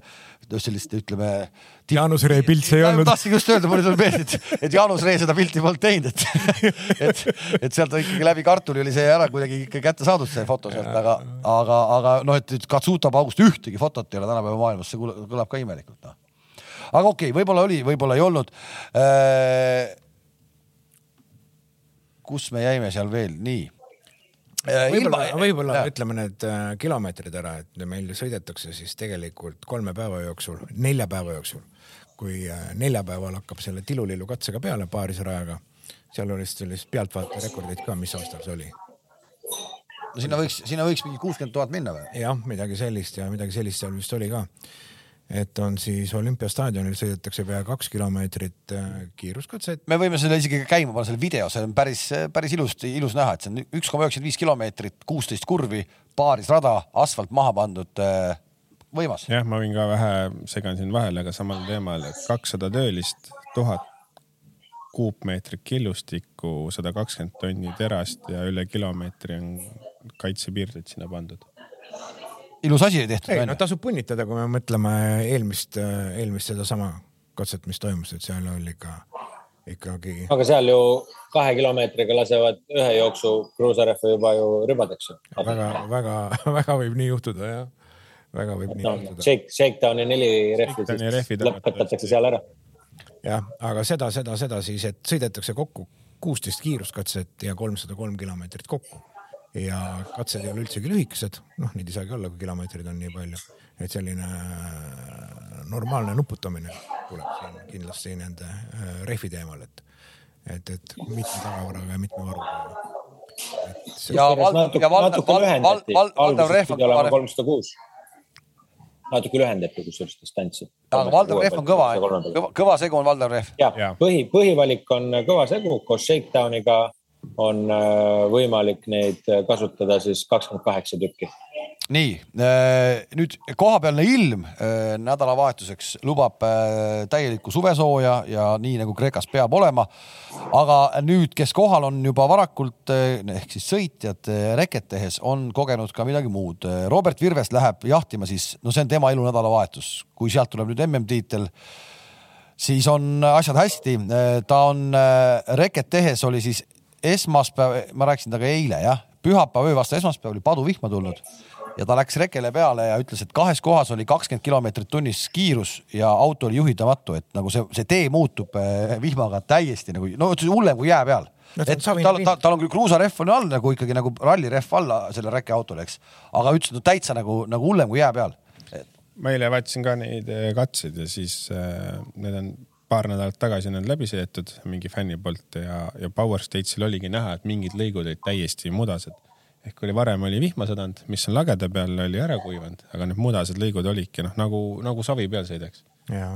sellist, ütleme. Jaanus Ree pilti ei olnud. tahtsin just öelda, mulle tuli meelde, et, et Jaanus Ree seda pilti polnud teinud, et, et, et sealt ikkagi läbi kartuli oli see ära kuidagi ikka kätte saadud, see foto sealt, aga, aga, aga noh, et Katsuta paugust ühtegi fotot ei ole tänapäeva maailmas, see kõlab ka imelikult, noh aga okei okay,, võib-olla oli, võib-olla ei olnud äh,. kus me jäime seal veel, nii äh, võib-olla, võib-olla ütleme need äh, kilomeetrid ära, et meil sõidetakse siis tegelikult kolme päeva jooksul, nelja päeva jooksul. kui äh, neljapäeval hakkab selle tilulillu katsega peale paarisrajaga, seal oli sellist pealtvaatajarekordit ka, mis aastal see oli? no sinna võiks, sinna võiks mingi kuuskümmend tuhat minna või? jah, midagi sellist ja midagi sellist seal vist oli ka et on siis olümpiastaadionil sõidetakse pea kaks kilomeetrit äh, kiiruskatset. me võime selle isegi käima panna, selle video, see on päris, päris ilusti, ilus näha, et see on üks koma üheksakümmend viis kilomeetrit, kuusteist kurvi, paarisrada, asfalt maha pandud. Äh, võimas. jah, ma võin ka vähe segan siin vahele, aga samal teemal, et kakssada töölist, tuhat kuupmeetrit killustikku, sada kakskümmend tonni terast ja üle kilomeetri on kaitsepiirded sinna pandud ilus asi oli tehtud ei no tasub punnitada, kui me mõtleme eelmist, eelmist sedasama katset, mis toimus, et seal oli ikka, ikkagi aga seal ju kahe kilomeetriga lasevad ühe jooksu kruusarehvi juba ju ribadeks ju. väga-väga-väga võib nii juhtuda jah, väga võib nii no juhtuda. shake, shakedowni neli rehvi siis lõpetatakse seal ära. jah, aga seda, seda, seda siis, et sõidetakse kokku kuusteist kiiruskatset ja kolmsada kolm kilomeetrit kokku ja katsed ei ole üldsegi lühikesed, noh, neid ei saagi olla, kui kilomeetreid on nii palju, et selline äh, normaalne nuputamine tuleb siin kindlasti nende äh, rehvi teemal, et, et, et mitme tagavaraga ja mitme varuga. ja Val-, natuke, ja Valdo, natuke Val-, Val-, lühendati, Val-, Valdo alguses Rehv on kolmsada kuus. natuke lühendati kusjuures distantsi. aga Valdo Rehv on kõva, kõva, kõva segu on Valdo Rehv. ja põhi, põhivalik on kõva segu, koos shakedowniga on äh, võimalik neid kasutada siis kakskümmend kaheksa tükki. nii, nüüd kohapealne ilm äh, nädalavahetuseks lubab äh, täielikku suvesooja ja nii nagu Kreekas peab olema. aga nüüd, kes kohal on juba varakult äh, ehk siis sõitjad äh, reket tehes, on kogenud ka midagi muud. Robert Virves läheb jahtima siis, no see on tema elu nädalavahetus, kui sealt tuleb nüüd MM-tiitel siis on asjad hästi. ta on äh, reket tehes oli siis esmaspäev, ma rääkisin temaga eile jah, pühapäeva öö vastu esmaspäev oli paduvihma tulnud. Ja ta läks rekele peale ja ütles, et kahes kohas oli kakskümmend kilomeetrit tunnis kiirus ja auto oli juhitamatu, et nagu see, see tee muutub äh, vihmaga täiesti nagu no hullem kui jää peal. Et tal, tal, tal on küll kruusarehv on all nagu ikkagi nagu rallirehv alla sellel rekeautol, eks, aga ütles, et no täitsa nagu, nagu hullem kui jää peal. ma eile vaatasin ka neid eh, katseid ja siis äh, need on paar nädalat tagasi need läbi sõidetud mingi fänni poolt ja, ja Power Stage'il oligi näha, et mingid lõigud olid täiesti mudased. ehk oli varem oli vihma sadanud, mis on lageda peal oli ära kuivanud, aga need mudased lõigud olidki noh, nagu, nagu savi peal sõidaks. ja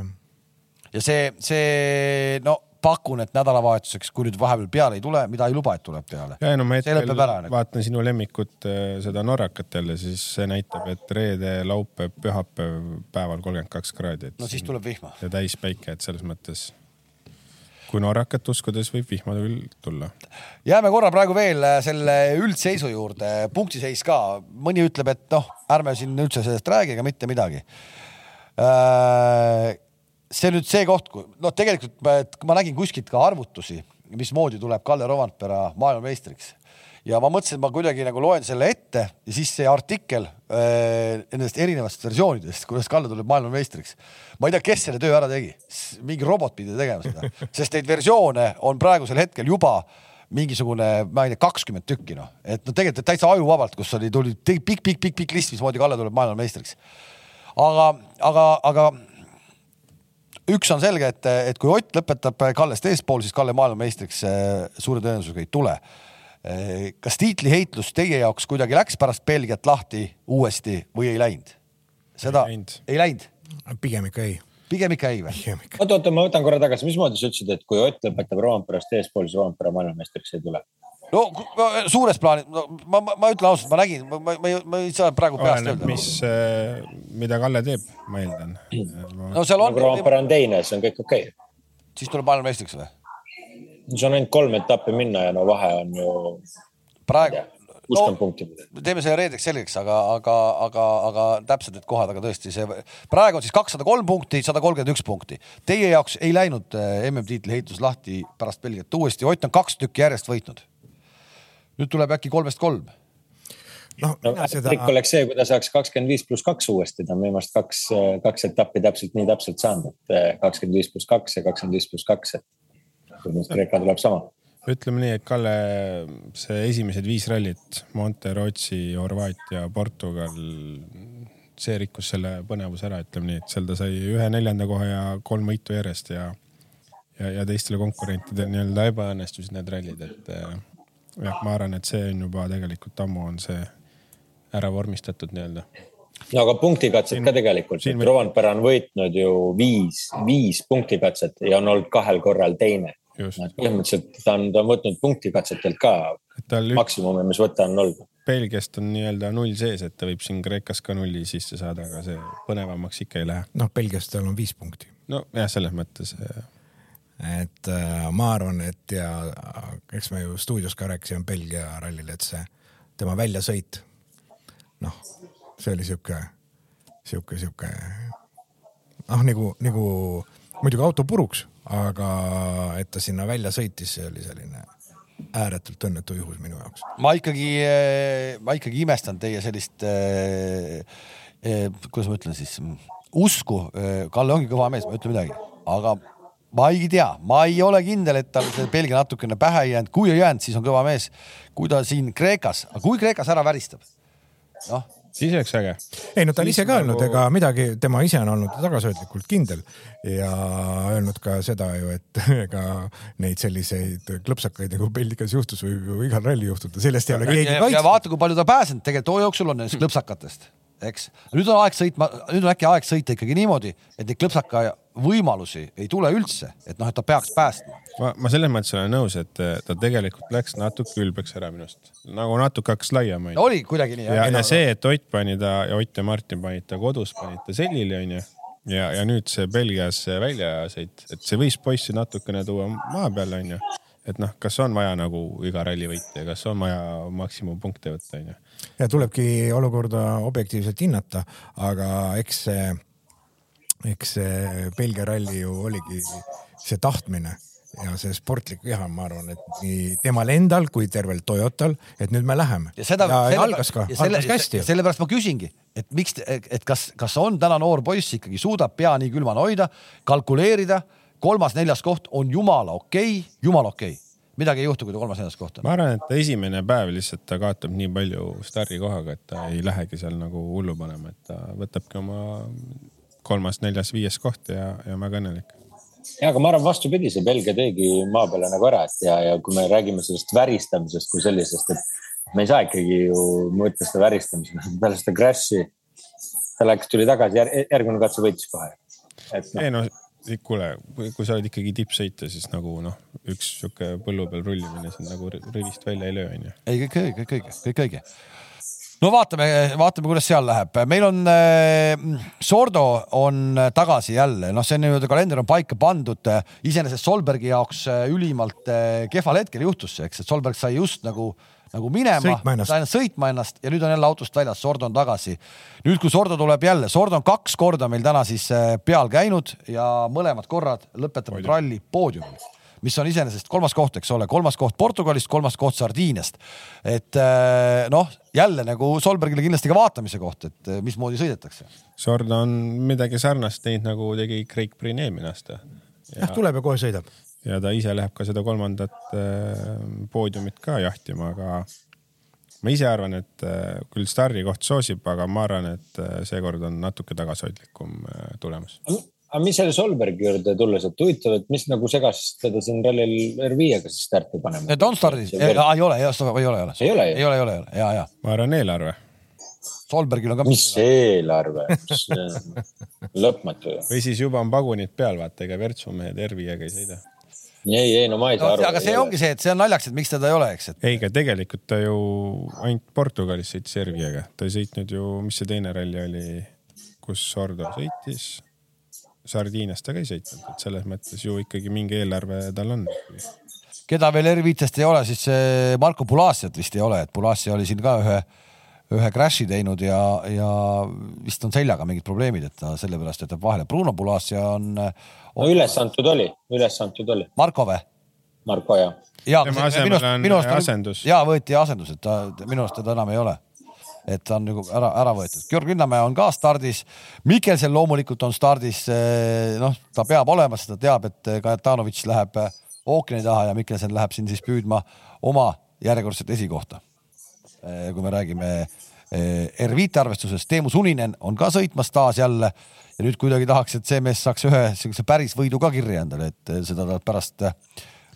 ja see, see no pakun, et nädalavahetuseks, kui nüüd vahepeal peale ei tule, mida ei luba, et tuleb peale. ja ei no ma hetkel nagu. vaatan sinu lemmikut, seda Norrakat jälle, siis see näitab, et reede, laupäev, pühapäev päeval kolmkümmend kaks kraadi. no siis tuleb vihma. ja täispäike, et selles mõttes kui Norrakat uskudes võib vihma küll tulla. jääme korra praegu veel äh, selle üldseisu juurde, punktiseis ka, mõni ütleb, et noh, ärme siin üldse sellest räägi ega mitte midagi. See nüüd see koht, noh, tegelikult ma, ma nägin kuskilt ka arvutusi, mismoodi tuleb Kalle Rovandpera maailmameistriks ja ma mõtlesin, et ma kuidagi nagu loen selle ette ja siis see artikkel äh, nendest erinevatest versioonidest, kuidas Kalle tuleb maailmameistriks. ma ei tea, kes selle töö ära tegi, mingi robot pidi tegema seda, sest neid versioone on praegusel hetkel juba mingisugune, ma ei tea, kakskümmend tükki noh, et no tegelikult täitsa ajuvabalt, kus oli, tuli pikk-pikk-pikk-pikk list, mismoodi Kalle tuleb maailmameistriks. aga, aga, aga üks on selge, et, et kui Ott lõpetab Kallest eespool, siis Kalle maailmameistriks eh, suure tõenäosusega ei tule. kas tiitliheitlus teie jaoks kuidagi läks pärast Belgiat lahti uuesti või ei läinud? seda Ei läinud. ei läinud, pigem ikka ei, pigem ikka ei või? oota, oota, ma võtan korra tagasi, mismoodi sa ütlesid, et kui Ott lõpetab Roomperast eespool, siis Roompere maailmameistriks ei tule? no suures plaanis, no ma, ma, ma ütlen ausalt, ma nägin, ma, ma, ma, ei- ma ei saa praegu peast öelda. mis, mida Kalle teeb, ma eeldan. no seal on nagu, Roompere on teine, see on kõik okei okay.. siis tuleb maailmameistriks või? see on ainult kolm etappi minna ja no vahe on ju praegu kuuskümmend no, punkti. teeme selle reedeks selgeks, aga, aga, aga, aga täpselt need kohad, aga tõesti see praegu on siis kakssada kolm punkti, sada kolmkümmend üks punkti. Teie jaoks ei läinud äh, MM-tiitli heitlus lahti pärast Belgiat uuesti, Ott on kaks tükki järjest võitnud. nüüd tuleb äkki kolmest kolm. noh, no mina seda trikk, oleks see, kui ta saaks kakskümmend viis pluss kaks uuesti, ta on viimast kaks, kaks etappi täpselt nii täpselt saanud, et kakskümmend viis pluss kaks ja kakskümmend viis pluss kaks, et põhimõtteliselt Kreeka tuleb sama. ütleme nii, et Kalle, see esimesed viis rallit, Monte, Rootsi, Horvaatia, Portugal, see rikkus selle põnevuse ära, ütleme nii, et seal ta sai ühe neljanda koha ja kolm võitu järjest ja ja, ja teistele konkurentidele nii-öelda ebaõnnestusid need rallid, et eh, jah, ma arvan, et see on juba tegelikult ammu on see ära vormistatud nii-öelda. no aga punktikatset ka tegelikult, siin et Rovanpera on võitnud ju viis, viis punktikatset ja on olnud kahel korral teine. just, põhimõtteliselt ta on, ta on võtnud punktikatsetelt ka maksimumi, mis võtta on olnud. Belgiast on nii-öelda null sees, et ta võib siin Kreekas ka nulli sisse saada, aga see põnevamaks ikka ei lähe. noh, Belgias tal on viis punkti, nojah, selles mõttes et äh, ma arvan, et ja eks me ju stuudios ka rääkisime Belgia rallil, et see tema väljasõit, noh, see oli sihuke, sihuke, sihuke noh, nagu, nagu muidugi auto puruks, aga et ta sinna välja sõitis, see oli selline ääretult õnnetu juhus minu jaoks. ma ikkagi, ma ikkagi imestan teie sellist eh,, eh, kuidas ma ütlen siis, usku. Kalle ongi kõva mees, ma ei ütle midagi, aga ma ei tea, ma ei ole kindel, et tal see Belgia natukene pähe ei jäänud, kui ei jäänud, siis on kõva mees. kui ta siin Kreekas, kui Kreekas ära väristab, noh siis oleks äge. ei no ta on ise ka öelnud nagu..., ega midagi, tema ise on olnud tagasihoidlikult kindel ja öelnud ka seda ju, et ega neid selliseid klõpsakaid nagu Belgias juhtus või, või igal ralli juhtuda, sellest ei ole keegi kaitsnud. ja vaata, kui palju ta pääsenud tegelikult hoo jooksul on nendest klõpsakatest eks. nüüd on aeg sõitma, nüüd on äkki aeg sõita ikkagi niimoodi, et neid klõpsaka võimalusi ei tule üldse, et noh, et ta peaks päästma. ma, ma selles mõttes olen nõus, et ta tegelikult läks natuke ülbeks ära minu arust, nagu natuke hakkas laiema. oli kuidagi nii. ja, ja see, et Ott pani ta ja Ott ja Martin panid ta kodus, panid ta sellili onju ja, ja nüüd see Belgias väljasõit, et see võis poissi natukene tuua maa peale onju et noh, kas on vaja nagu iga ralli võita ja kas on vaja maksimumpunkte võtta, onju. ja tulebki olukorda objektiivselt hinnata, aga eks see, eks see Belgia ralli ju oligi see tahtmine ja see sportlik viha, ma arvan, et nii temal endal kui tervel Toyotal, et nüüd me läheme. ja seda, ja, ja algas ka, algas ka hästi. sellepärast ma küsingi, et miks, et kas, kas on täna noor poiss ikkagi suudab pea nii külmana hoida, kalkuleerida kolmas-neljas koht on jumala okei okay,, jumala okei okay midagi ei juhtu, kui ta kolmas-neljas koht on. ma arvan, et esimene päev lihtsalt ta kaotab nii palju stardikohaga, et ta ei lähegi seal nagu hullu panema, et ta võtabki oma kolmas, neljas, viies koht ja, ja väga õnnelik. ja, aga ma arvan vastupidi, see Belgia teegi maa peale nagu ära, et ja, ja kui me räägime sellest väristamisest kui sellisest, et me ei saa ikkagi ju mõõta seda väristamist, peale seda crash'i ta läks, tuli tagasi, järgmine katse võitis kohe. et noh. ei no kuule, kui sa oled ikkagi tippsõitja, siis nagu noh, üks sihuke põllu peal rullimine sind nagu rivist välja ei löö, onju. ei, kõik õige, kõik õige, kõik õige. No vaatame, vaatame, kuidas seal läheb. meil on äh,, Sordo on tagasi jälle, noh, see nii-öelda kalender on paika pandud. iseenesest Solbergi jaoks äh, ülimalt äh, kehval hetkel juhtus see, eks, et Solberg sai just nagu äh, nagu minema, sai sõitma ennast ja nüüd on jälle autost väljas, Sordo on tagasi. nüüd, kui Sordo tuleb jälle, Sordo on kaks korda meil täna siis äh, peal käinud ja mõlemad korrad lõpetanud ralli poodiumil mis on iseenesest kolmas koht, eks ole, kolmas koht Portugalist, kolmas koht Sardiiniast. et äh, noh, jälle nagu Solbergile kindlasti ka vaatamise koht, et äh, mismoodi sõidetakse. Sordo on midagi sarnast teinud, nagu tegi Craig Prin eelmine aasta. jah, tuleb ja kohe sõidab ja ta ise läheb ka seda kolmandat äh, poodiumit ka jahtima, aga ma ise arvan, et äh, küll stardikoht soosib, aga ma arvan, et seekord on natuke tagasihoidlikum tulemus. Aga mis selle Solbergi juurde tulles, et huvitav, et mis nagu segas teda siin rallil R5-ga siis starti panema? ta on stardis, ei ole, ei ole, ei ole, ei ole, ei ole, ei ole, ei ole, ja, ja. ma arvan, eelarve Solbergil on ka. mis eelarve, lõpmatu ju. või siis juba on pagunid peal, vaata, ega Virtsu mehed R5-ga ei sõida ei, ei no ma ei saa no, aru. aga see ongi see, et see on naljakas, et miks teda ei ole, eks et.... ei, aga tegelikult ta ju ainult Portugalis sõitis Serviaga, ta ei sõitnud ju, mis see teine ralli oli, kus Sordo sõitis. Sardiinias ta ka ei sõitnud, et selles mõttes ju ikkagi mingi eelarve tal on. keda veel R5-st ei ole, siis Marko Pulassiat vist ei ole, et Pulassi oli siin ka ühe ühe crash'i teinud ja, ja vist on seljaga mingid probleemid, et ta sellepärast jätab vahele. Bruno Pulassia on, on.... no üles antud oli, üles antud oli. Marko või? Marko jah. ja, minu arust, minu arust ja võeti asendus, et ta minu arust teda enam ei ole et ta on nagu ära, ära võetud. Georg Linnamäe on ka stardis. Mikkelsen loomulikult on stardis. noh, ta peab olema, sest ta teab, et Kajatanovitš läheb ookeani taha ja Mikkelsen läheb siin siis püüdma oma järjekordset esikohta. kui me räägime R5 arvestusest, Teemu Suninen on ka sõitmas taas jälle ja nüüd kuidagi tahaks, et see mees saaks ühe siukse päris võidu ka kirja endale, et seda pärast äh,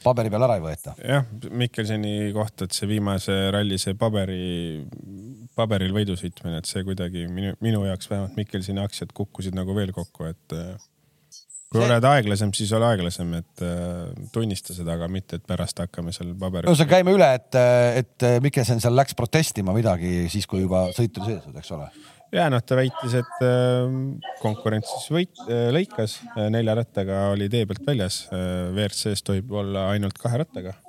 paberi peal ära ei võeta. jah, Mikkelseni kohta, et see viimase ralli, see paberi, paberil võidu sõitmine, et see kuidagi minu, minu jaoks vähemalt Mikkelseni aktsiad kukkusid nagu veel kokku, et äh, kui see... oled aeglasem, siis ole aeglasem, et äh, tunnista seda, aga mitte, et pärast hakkame seal paberil. no see käime üle, et, et Mikkelsen seal läks protestima midagi siis, kui juba sõit oli sees, eks ole ja noh, ta väitis, et ähm, konkurentsis võit, äh, lõikas, äh, nelja rattaga oli tee pealt väljas. Äh, WRC-s tohib olla ainult kahe rattaga.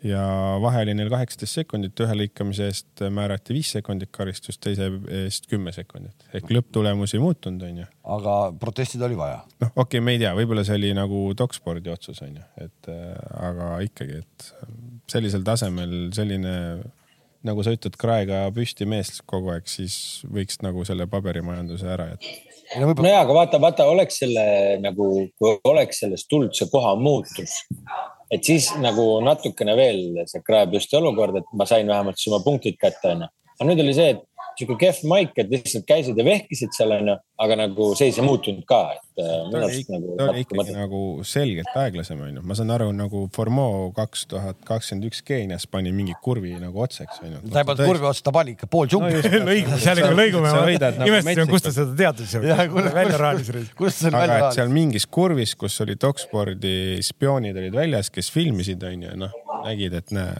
ja vahe oli neil kaheksateist sekundit, ühe lõikamise eest määrati viis sekundit karistust, teise eest kümme sekundit ehk lõpptulemus ei muutunud, onju. aga protestida oli vaja. noh, okei okay,, me ei tea, võib-olla see oli nagu dokspordi otsus onju, et aga ikkagi, et sellisel tasemel selline nagu sa ütled, kraega püsti mees kogu aeg, siis võiks nagu selle paberimajanduse ära jätta nojaa, aga vaata, vaata, oleks selle nagu, kui oleks sellest tulnud see koha muutus, et siis nagu natukene veel see kraepüsti olukord, et ma sain vähemalt siis oma punktid kätte, onju. aga nüüd oli see, et sihuke kehv maik, et lihtsalt käisid ja vehkisid seal onju, aga nagu seis ei muutunud ka, et äh, minu arust nagu. ta oli ikkagi nagu selgelt aeglasem onju, ma saan aru nagu Formeau kaks tuhat kakskümmend üks Keenias pani mingi kurvi nagu otseks onju. ta ei pannud kurvi otsa, ta pani ikka pool džungli no,. lõigu, seal ikka lõigume, imestasin, kust ta seda teadis. välja raalis. kust see välja raalis? seal mingis kurvis, kus oli Dokspordi spioonid olid väljas, kes filmisid onju, noh nägid, et näe,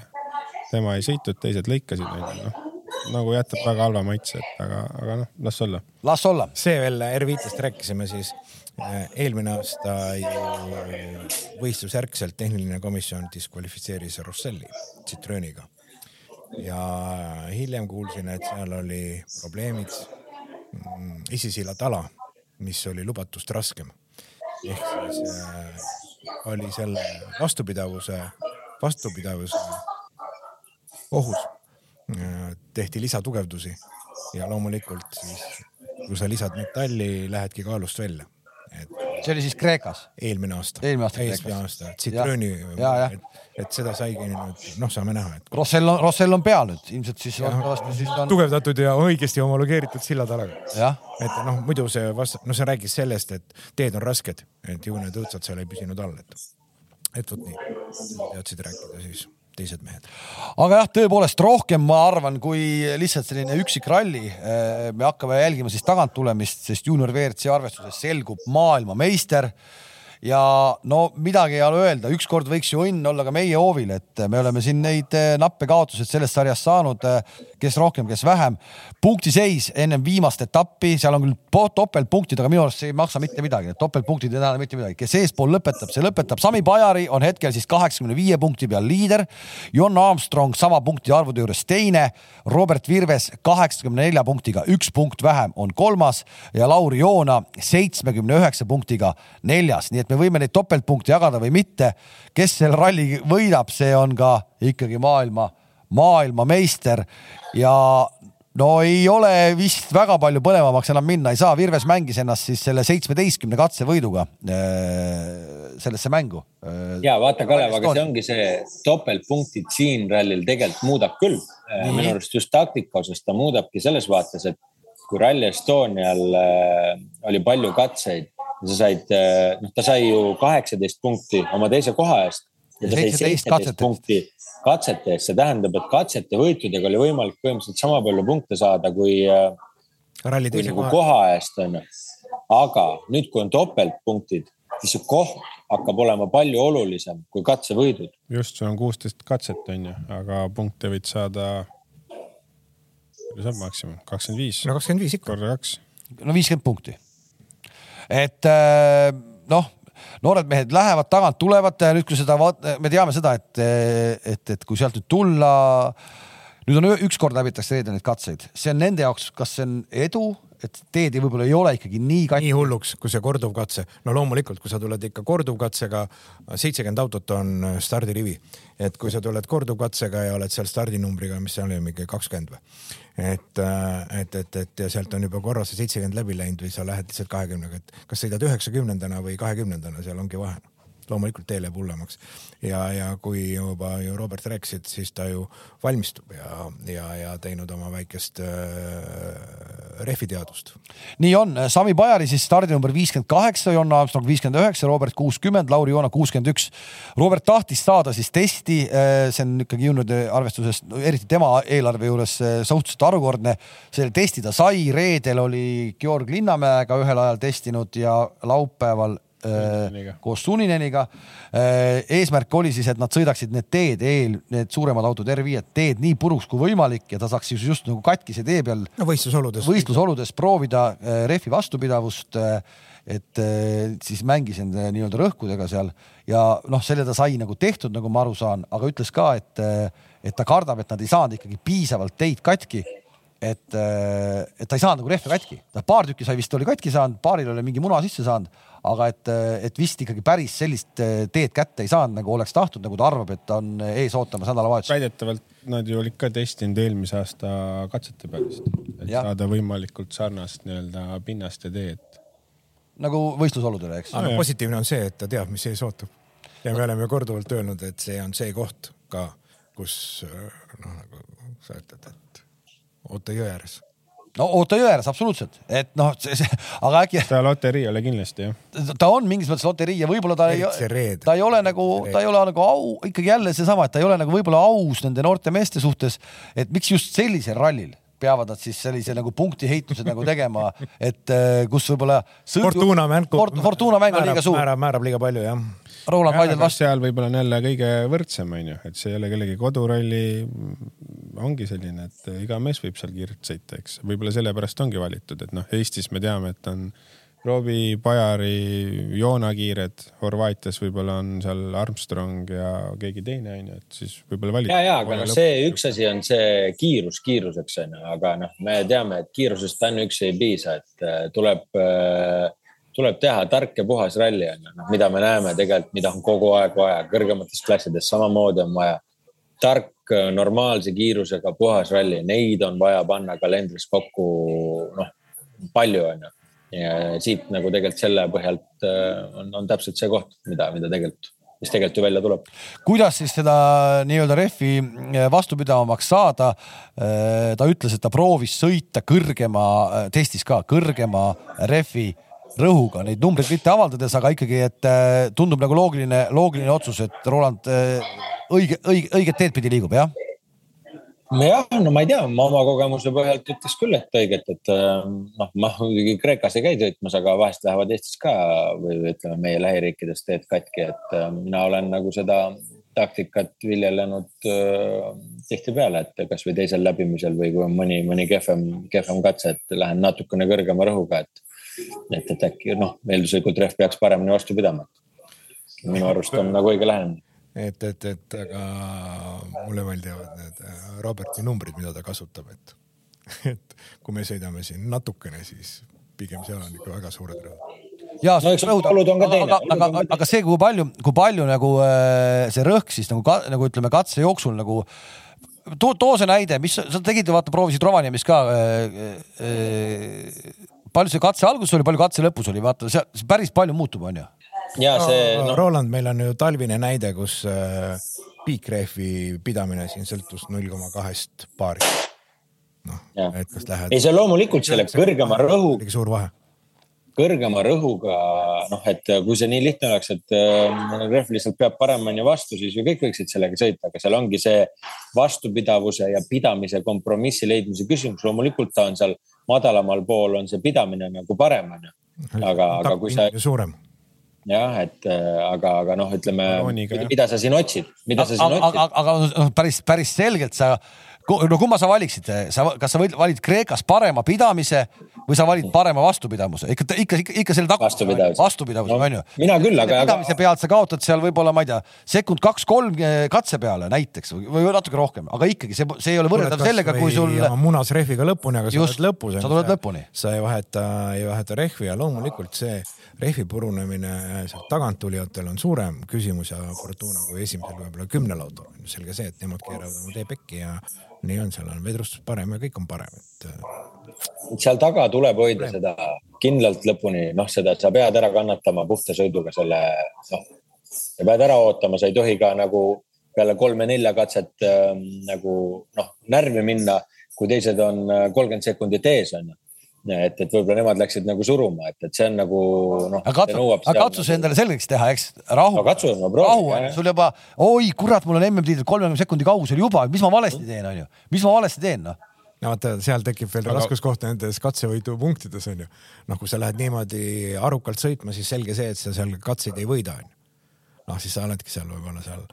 tema ei sõitnud, teised lõikasid onju, noh nagu jätab väga halva maitse, et aga, aga noh, las olla. las olla. see veel R5-st rääkisime siis eh, eelmine aasta võistlusjärgselt tehniline komisjon diskvalifitseeris Rosselli Citrooniga. ja hiljem kuulsin, et seal oli probleemid mm, Isisilla tala, mis oli lubatust raskem. ehk siis äh, oli selle vastupidavuse, vastupidavuse ohus tehti lisatugevdusi ja loomulikult siis, kui sa lisad metalli, lähedki kaalust välja. et see oli siis Kreekas? eelmine aasta. eelmine aasta Kreekas. eelmine aasta, Citrooni, et, et seda saigi nüüd, noh, saame näha, et. Rossell on, Rossell on peal nüüd, ilmselt siis. on... tugevdatud ja õigesti homologeeritud sillatalaga. et noh, muidu see vast-, noh, see räägis sellest, et teed on rasked, et ju need õõtsad seal ei püsinud all, et, et vot nii, teadsid rääkida siis teised mehed. aga jah, tõepoolest rohkem, ma arvan, kui lihtsalt selline üksik ralli. Eh, me hakkame jälgima siis taganttulemist, sest juunior WRC arvestuses selgub maailmameister ja no midagi ei ole öelda, ükskord võiks ju õnn olla ka meie hoovil, et me oleme siin neid eh, nappe kaotuseid sellest sarjast saanud, eh, kes rohkem, kes vähem. punktiseis ennem viimast etappi, seal on küll topeltpunktid, aga minu arust see ei maksa mitte midagi, need topeltpunktid ei tähenda mitte midagi, kes eespool lõpetab, see lõpetab. Sami Pajari on hetkel siis kaheksakümne viie punkti peal liider. Jon Armstrong sama punktide arvude juures teine. Robert Virves kaheksakümne nelja punktiga, üks punkt vähem on kolmas ja Lauri Joona seitsmekümne üheksa punktiga neljas, nii et me võime neid topeltpunkte jagada või mitte. kes selle ralli võidab, see on ka ikkagi maailma, maailmameister ja no ei ole vist väga palju põnevamaks enam minna ei saa, Virves mängis ennast siis selle seitsmeteistkümne katsevõiduga äh, sellesse mängu. Äh, ja vaata, Kalev, aga see ongi see topeltpunktid siin rallil tegelikult muudab küll. Äh, minu arust just taktika osas ta muudabki selles vaates, et kui Rally Estonial oli palju katseid sa said, noh, ta sai ju kaheksateist punkti oma teise koha eest. Ja ta sai seitseteist punkti katsete eest, see tähendab, et katsete võitudega oli võimalik põhimõtteliselt sama palju punkte saada kui, eh, kui nagu koha. koha eest on ju. aga nüüd, kui on topeltpunktid, siis see koht hakkab olema palju olulisem kui katsevõidud. just, sul on kuusteist katset on ju, aga punkte võid saada. palju saab maksimum, kakskümmend viis? no kakskümmend viis ikka. korda kaks. no viiskümmend punkti et äh, noh, noored mehed lähevad tagant, tulevad, nüüd kui seda, me teame seda, et, et, et kui sealt nüüd tulla, nüüd on ükskord läbitakse reedel neid katseid, see on nende jaoks, kas see on edu et teed võib-olla ei ole ikkagi nii katki. nii hulluks, kui see korduvkatse, no loomulikult, kui sa tuled ikka korduvkatsega, seitsekümmend autot on äh, stardirivi, et kui sa tuled korduvkatsega ja oled seal stardinumbriga, mis seal oli mingi kakskümmend või, et, äh, et, et, et ja sealt on juba korra see seitsekümmend läbi läinud või sa lähed lihtsalt kahekümnega, et kas sõidad üheksakümnendana või kahekümnendana, seal ongi vahe loomulikult tee läheb hullemaks. ja, ja kui juba ju Robert rääkis, et siis ta ju valmistub ja, ja, ja teinud oma väikest äh, rehviteadust. nii on, Sami Pajari siis stardinumber viiskümmend kaheksa, Jonna Armstrong viiskümmend üheksa, Robert kuuskümmend, Lauri Joona kuuskümmend üks. Robert tahtis saada siis testi, äh, see on ikkagi jõudnud arvestuses, eriti tema eelarve juures äh, suhteliselt harukordne. selle testi ta sai, reedel oli Georg Linnamäega ühel ajal testinud ja laupäeval. Koos Sunineniga. Äh, eesmärk oli siis, et nad sõidaksid need teed eel, need suuremad autod R5-d teed nii puruks kui võimalik ja ta saaks siis just nagu katkise tee peal. no võistlusoludes. võistlusoludes proovida äh, rehvi vastupidavust. Äh, et siis mängis nende nii-öelda rõhkudega seal ja noh, selle ta sai nagu tehtud, nagu ma aru saan, aga ütles ka, et, et ta kardab, et nad ei saanud ikkagi piisavalt teid katki et, et ta ei saanud nagu rehve katki, ta paar tükki sai vist oli katki saanud, paaril oli mingi muna sisse saanud, aga et, et vist ikkagi päris sellist teed kätte ei saanud, nagu oleks tahtnud, nagu ta arvab, et on ees ootamas nädalavahetus. väidetavalt nad ju olid ka testinud eelmise aasta katsete peal vist, et ja. saada võimalikult sarnast nii-öelda pinnast ja teed. nagu võistlusoludele, eks. aga positiivne on see, et ta teab, mis ees ootab. ja me oleme korduvalt öelnud, et see on see koht ka, kus noh, nagu sa ütled, et Oota jõe ääres no Oota jõe ääres absoluutselt, et noh, see, see, aga äkki. ta loterii ei ole kindlasti jah. ta on mingis mõttes loterii ja võib-olla ta ei, ta ei ole nagu, ta ei ole nagu au, ikkagi jälle seesama, et ta ei ole nagu võib-olla aus nende noorte meeste suhtes. et miks just sellisel rallil peavad nad siis sellise nagu punktiheituse nagu tegema, et äh, kus võib-olla. Fortuna mäng. Fortuna mäng on liiga suur. määrab, määrab liiga palju jah Roland Vaidel vastu. seal võib-olla on jälle kõige võrdsem, onju, et see ei ole kellegi koduralli. Ongi selline, et iga mees võib seal kiirelt sõita, eks, võib-olla sellepärast ongi valitud, et noh, Eestis me teame, et on Robbie, Bajari, Joona kiired, Horvaatias võib-olla on seal Armstrong ja keegi teine onju, et siis võib-olla valida. ja, ja, aga noh, see üks asi on see kiirus kiiruseks onju, aga noh, me teame, et kiirusest ainuüksi ei piisa, et äh, tuleb äh, tuleb teha tark ja puhas ralli on ju, noh, mida me näeme tegelikult, mida on kogu aeg vaja, kõrgemates klassides samamoodi on vaja. Tark, normaalse kiirusega puhas ralli, neid on vaja panna kalendris kokku, noh, palju on ju. ja siit nagu tegelikult selle põhjalt äh, on, on täpselt see koht, mida, mida tegelikult mis tegelikult ju välja tuleb. kuidas siis seda nii-öelda rehvi äh, vastupidavamaks saada? Äh, ta ütles, et ta proovis sõita kõrgema, testis ka kõrgema rehvi rõhuga neid numbreid mitte avaldades, aga ikkagi, et äh, tundub nagu loogiline, loogiline otsus, et Roland äh, õige, õige, õiget teed pidi liigub, jah? jah, no ma ei tea, ma oma kogemuse põhjalt ütleks küll, et õiget, et äh, noh, ma muidugi Kreekas ei käi sõitmas, aga vahest lähevad Eestis ka või ütleme, meie lähiriikides teed katki, et mina olen nagu seda taktikat viljelenud tihtipeale, et kasvõi teisel läbimisel või kui on mõni, mõni kehvem, kehvem katse, et lähen natukene kõrgema rõhuga, et et, et äkki noh, eelduslikult rehv peaks paremini vastu pidama. minu arust on nagu õige lähenemine. et, et, et aga mulle meeldivad need äh, Roberti numbrid, mida ta kasutab, et, et kui me sõidame siin natukene, siis pigem seal on ikka väga suured rõhud ja no, rõhuda, aga, aga, aga, aga, aga see, kui palju, kui palju nagu äh, see rõhk siis nagu, nagu ütleme katse jooksul nagu too, too see näide, mis sa tegid, vaata proovisid Rovaniemis ka äh, äh, palju see katse alguses oli, palju katse lõpus oli, vaata seal päris palju muutub, onju. ja see no, no.. Roland, meil on ju talvine näide, kus äh, piikrehvi pidamine siin sõltus null koma kahest paari. noh, et kas lähed. ei, see loomulikult selle kõrgema rõhu. suur vahe kõrgema rõhuga, noh, et kui see nii lihtne oleks, et äh, rehv lihtsalt peab paremini vastu, siis ju kõik võiksid sellega sõita, aga seal ongi see vastupidavuse ja pidamise kompromissi leidmise küsimus. loomulikult ta on seal madalamal pool on see pidamine nagu parem, on ju. aga, aga kui sa. suurem jah, et äh, aga, aga noh, ütleme, mida sa siin otsid, mida sa siin otsid. aga, aga päris, päris selgelt sa no kumma sa valiksid, sa, kas sa valid Kreekas parema pidamise või sa valid parema vastupidavuse, ikka, ikka, ikka, ikka selle taga. vastupidavuse, vastupidavuse no, on ju. mina küll, aga. pidamise pealt sa kaotad seal võib-olla, ma ei tea, sekund kaks-kolm eh, katse peale näiteks või, natuke rohkem, aga ikkagi see, see ei ole võrreldav sellega, kui sul. munas rehviga lõpuni, aga sa oled lõpus. sa tuled lõpuni. sa ei vaheta, ei vaheta rehvi ja loomulikult see rehvi purunemine sealt taganttulijatel on suurem küsimus ja Fortuna kui esimesel võib-olla kümnel autol on selge see, et nemad keeravad oma tee pekki ja nii on, seal on vedrustus parem ja kõik on parem, et. Äh, seal taga tuleb hoida parem. seda kindlalt lõpuni, noh, seda sa pead ära kannatama puhta sõiduga selle, noh. sa pead ära ootama, sa ei tohi ka nagu peale kolme-nelja katset äh, nagu noh, närvi minna, kui teised on äh, kolmkümmend sekundit ees, on ju et, et võib-olla nemad läksid nagu suruma, et, et see on nagu noh. aga katsu, aga katsu see endale selgeks teha, eks, rahu rahu on sul juba, oi kurat, mul on MM-tiitel kolmekümne sekundi kaugusel juba, mis ma valesti teen, onju, mis ma valesti teen, noh no vaata, seal tekib veel aga... raskuskoht nendes katsevõidu punktides onju. noh, kui sa lähed niimoodi arukalt sõitma, siis selge see, et sa seal katseid ei võida onju. noh, siis sa oledki seal võib-olla seal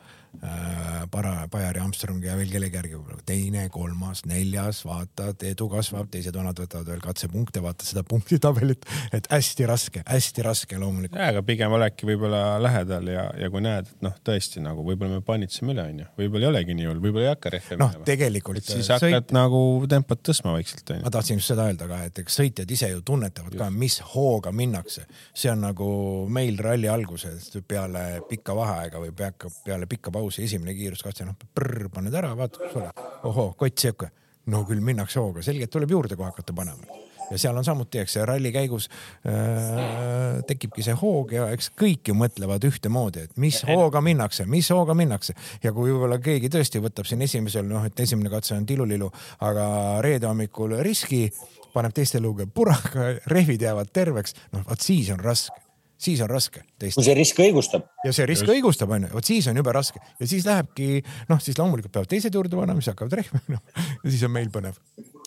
para-, Bajari Armstrong ja veel kellegi järgi võib-olla teine, kolmas, neljas, vaatad, edu kasvab, teised vanad võtavad veel katsepunkte, vaatad seda punktitabelit, et hästi raske, hästi raske loomulikult. jaa, aga pigem oledki võib-olla lähedal ja, ja kui näed, et noh, tõesti nagu võib-olla me panitseme üle, onju, võib-olla ei olegi nii hull, võib-olla ei hakka rehve noh, tegelikult siis äh, sõit hakkad, nagu tempot tõstma vaikselt ma onju. tahtsin just seda öelda ka, et eks sõitjad ise ju tunnetavad ka, mis hooga minnakse. see on nagu meil ralli alguses peale pikka vaheaega või peaka, peale pikka pausi esimene kiiruskatse, noh, paned ära, vaatad, kus oled, ohoo, kott sihuke. no küll minnakse hooga, selgelt tuleb juurde kohe hakata panema. Ja seal on samuti, eks ralli käigus äh, tekibki see hoog ja eks kõik ju mõtlevad ühtemoodi, et mis hooga minnakse, mis hooga minnakse. Ja kui võib-olla keegi tõesti võtab siin esimesel, noh, et esimene katse on tilulilu, aga reede hommikul riski, paneb teiste luuga puraga, rehvid jäävad terveks, noh, vot siis on raske, siis on raske kui see risk õigustab, ja see risk õigustab, onju, vot siis on jube raske ja siis lähebki noh, siis loomulikult peavad teised juurde panema, siis hakkavad rehve no, ja siis on meil põnev.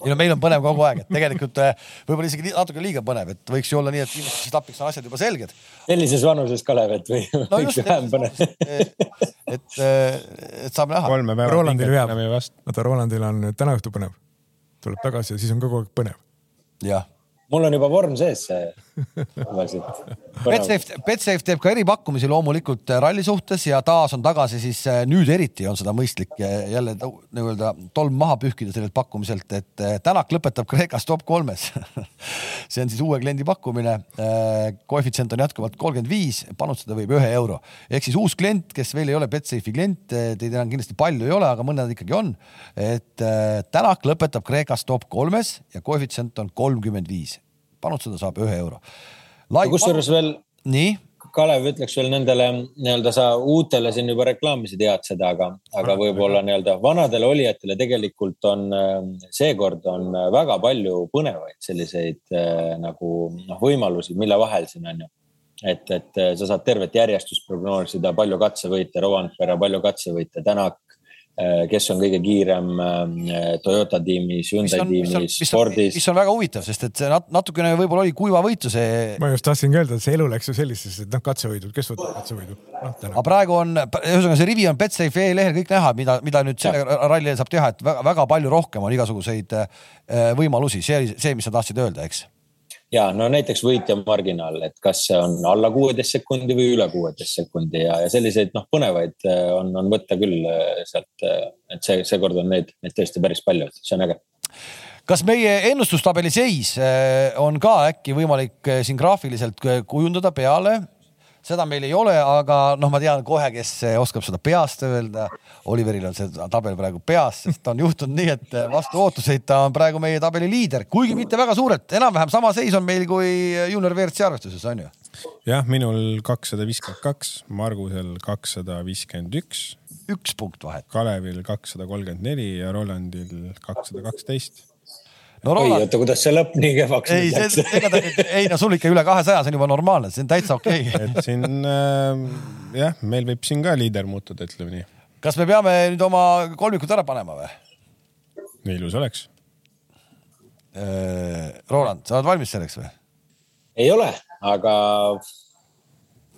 ei no meil on põnev kogu aeg, et tegelikult äh, võib-olla isegi natuke liiga põnev, et võiks ju olla nii, et viimaseks etapiks on asjad juba selged. sellises vanuses Kalev, et või no võiks just, vähem põnev. et, et saame näha. kolme päeva Rolandil vasta., vaata Rolandil on täna õhtu põnev, tuleb tagasi ja siis on kogu aeg põnev. jah mul on juba vorm sees see. Betsafe, Betsafe teeb ka eripakkumisi loomulikult äh, ralli suhtes ja taas on tagasi siis äh, nüüd eriti on seda mõistlik äh, jälle nii-öelda tolm maha pühkida sellelt pakkumiselt, et Tänak lõpetab Kreekas top kolmes see on siis uue kliendi pakkumine. koefitsient on jätkuvalt kolmkümmend viis, panustada võib ühe euro ehk siis uus klient, kes veel ei ole Betsafe'i klient, teid enam kindlasti palju ei ole, aga mõned ikkagi on. et Tänak lõpetab Kreekas top kolmes ja koefitsient on kolmkümmend viis, panustada saab ühe euro. kusjuures veel nii Kalev ütleks veel nendele nii-öelda sa uutele siin juba reklaamisid head seda, aga, aga võib-olla nii-öelda vanadele olijatele tegelikult on äh, seekord on äh, väga palju põnevaid selliseid äh, nagu noh, võimalusi, mille vahel siin on ju. et, et sa saad tervet järjestust prognoosida, palju katsevõite, Rovanpera, palju katsevõite, Tänak, kes on kõige kiirem äh, Toyota tiimis, mis Hyundai on, mis on, tiimis, spordis mis. on väga huvitav, sest et see nat- natukene võib-olla oli kuiva võitu see, ma just tahtsingi öelda, et see elu läks ju sellisesse, et noh, katsevõidud, kes võtab katsevõidu, täna aga. praegu on, ühesõnaga see rivi on Betsafe e-lehel kõik näha, mida, mida nüüd selle ralli saab teha, et väga, väga palju rohkem on igasuguseid äh, võimalusi, see oli see, mis sa tahtsid öelda, eks? Ja no näiteks võitja marginaal, et kas see on alla kuueteist sekundi või üle kuueteist sekundi ja, ja selliseid noh, põnevaid äh, on, on võtta küll äh, sealt, et see, seekord on neid, neid tõesti päris palju, see on äge. kas meie ennustustabeli seis äh, on ka äkki võimalik äh, siin graafiliselt äh, kujundada peale? Seda meil ei ole, aga noh, ma tean kohe, kes äh, oskab seda peast öelda. Oliveril on see tabel praegu peas, sest on juhtunud nii, et äh, vastu ootuseid ta on praegu meie tabeli liider, kuigi mitte väga suurelt, enam-vähem sama seis on meil kui Junior WRC arvestuses on ju. jah, minul kakssada viiskümmend kaks, Margusel kakssada viiskümmend üks, üks punkt vahet. Kalevil kakssada kolmkümmend neli ja Rolandil kakssada kaksteist. No oi, Roland, oota, kuidas see lõpp nii kehvaks ei, see, ega ta nüüd, ei no sul ikka üle kahesaja, see on juba normaalne, see on täitsa okei okay. et siin äh, jah, meil võib siin ka liider muutuda, ütleme nii. kas me peame nüüd oma kolmikud ära panema või? ilus oleks. Roland, sa oled valmis selleks või? ei ole, aga,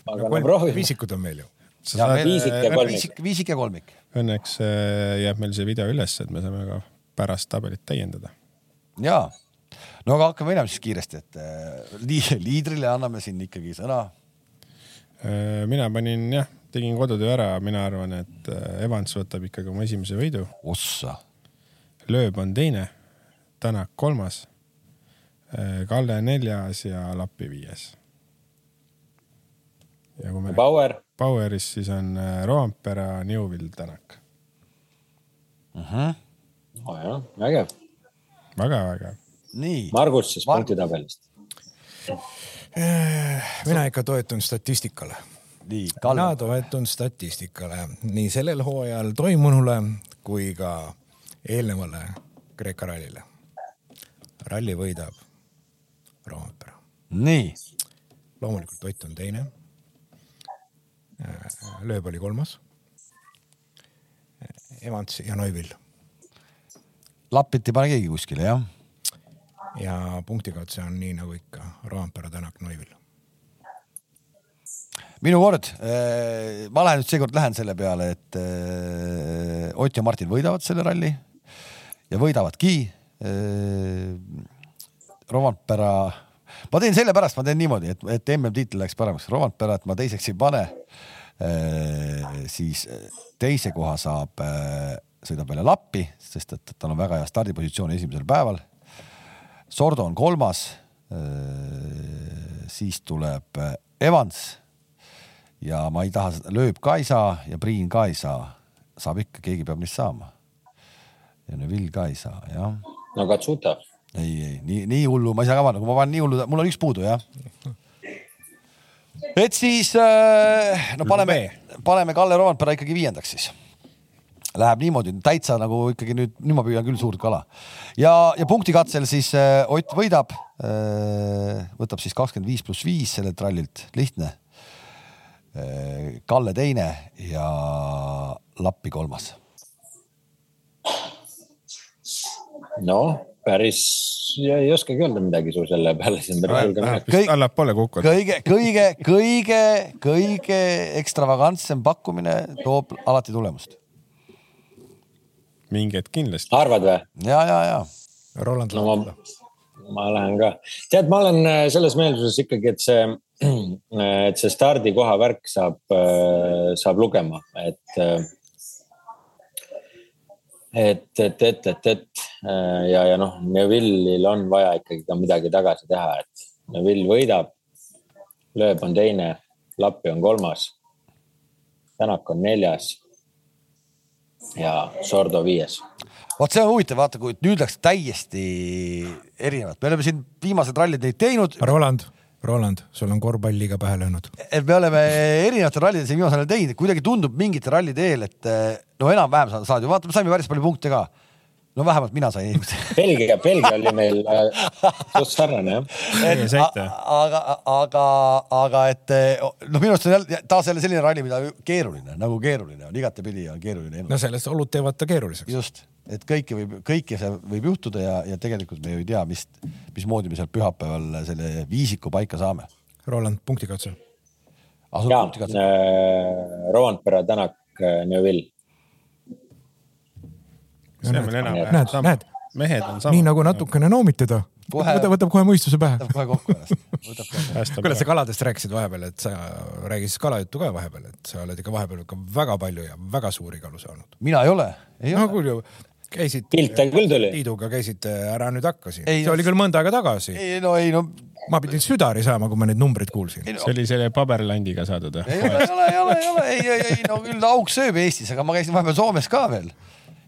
aga no proovime. viisikud on meil ju. sa saad, viisik ja kolmik. viisik, viisik ja kolmik. õnneks äh, jääb meil see video üles, et me saame ka pärast tabelit täiendada. ja, no aga hakkame minema siis kiiresti, et äh, li liidrile anname siin ikkagi sõna. Äh, mina panin jah, tegin kodutöö ära, mina arvan, et äh, Evans võtab ikkagi oma esimese võidu, ossa, lööb on teine, Tänak kolmas, Kalle neljas ja Lappi viies. ja kui me Bauer, Poweris, siis on Roompere, Newvil, Tänak. nojah, vägev. Väga vägev. nii, Margus siis Margus. punktitabelist. mina ikka toetun statistikale. nii, mina toetun statistikale nii sellel hooajal toimunule kui ka eelnevale Kreeka rallile. ralli võidab Roompere, nii, loomulikult Ott on teine. lööb oli kolmas. Evans ja Neuvill Lappit ei pane keegi kuskile jah? ja punktikatse on nii nagu ikka Roompere, Tänak, Neuvill. minu kord. Äh, ma lähen nüüd seekord lähen selle peale, et äh, Ott ja Martin võidavad selle ralli ja võidavadki. Romantpera, ma teen sellepärast, ma teen niimoodi, et, et MM-tiitel läks paremaks. Romantpera, et ma teiseks ei pane. siis teise koha saab, sõidab jälle Lappi, sest et tal on väga hea stardipositsioon esimesel päeval. Sordo on kolmas. siis tuleb Evans ja ma ei taha, lööb ka ei saa ja Priin ka ei saa. saab ikka, keegi peab neist saama. ja Neville ka ei saa, jah. no Katsuta. ei, ei nii, nii hullu ma ei saa ka panna, kui ma panen nii hullu, mul on üks puudu, jah. et siis äh, no paneme, paneme Kalle Roandpere ikkagi viiendaks siis läheb niimoodi täitsa nagu ikkagi nüüd, nüüd ma püüan küll suurt kala ja, ja punktikatsel siis äh, Ott võidab äh,. võtab siis kakskümmend viis pluss viis sellelt rallilt, lihtne äh,. Kalle teine ja Lappi kolmas. noh, päris ei oskagi öelda midagi su selle peale, see on päris julge kõik allapoole kukkunud. kõige, kõige, kõige, kõige ekstravagantsem pakkumine toob alati tulemust mingi hetk kindlasti. arvad või? ja, ja, ja. Roland no, ma, ma lähen ka. tead, ma olen äh, selles meelsuses ikkagi, et see, et see stardikoha värk saab, äh, saab lugema, et et, et, et, et, et ja, ja noh, Neville'il on vaja ikkagi ka midagi tagasi teha, et Neville võidab. lööb on teine, Lappi on kolmas. Tänak on neljas ja Sordo viies. vot see on huvitav, vaata, kui nüüd läks täiesti erinevalt, me oleme siin viimased rallid neid teinud. Roland, Roland, sul on korvpalliga pähe löönud. et me oleme erinevatel rallidel siin viimasel ajal teinud, kuidagi tundub mingite rallide eel, et no enam-vähem saad ju, vaata, me saime päris palju punkte ka no vähemalt mina sain inimesi. Belgia, Belgia oli meil äh, suht sarnane jah. aga, aga, aga et noh, minu arust on jälle taas jälle selline ralli, mida keeruline nagu keeruline on, igatepidi on keeruline. no sellest olud teevad ta keeruliseks. just, et kõike võib, kõike see võib juhtuda ja, ja tegelikult me ju ei tea, mis, mismoodi me seal pühapäeval selle viisiku paika saame. Roland, punktikatse. jaa, äh, Roandpere, Tänak, äh, Neuvill see on meil enam-vähem näed, näed, mehed on samad. nii nagu natukene noomid teda, võtab, võtab kohe mõistuse pähe. võtab kohe kokku ennast. kuule, sa kaladest rääkisid vahepeal, et sa räägi siis kalajuttu ka vahepeal, et sa oled ikka vahepeal ikka väga palju ja väga suuri kalu saanud. mina ei ole, ei no, ole. kuule, käisid. pilte küll tuli. Tiiduga käisite, ära nüüd hakka siin. see oli küll mõnda aega tagasi. ei no, ei no. ma pidin südari saama, kui ma neid numbreid kuulsin. No. see oli selle paberlandiga saadud või? ei ole, ei ole, ei ole, ei ole, ei, ei, ei no küll auk sööb Eestis, aga ma käisin vahepeal Soomes ka veel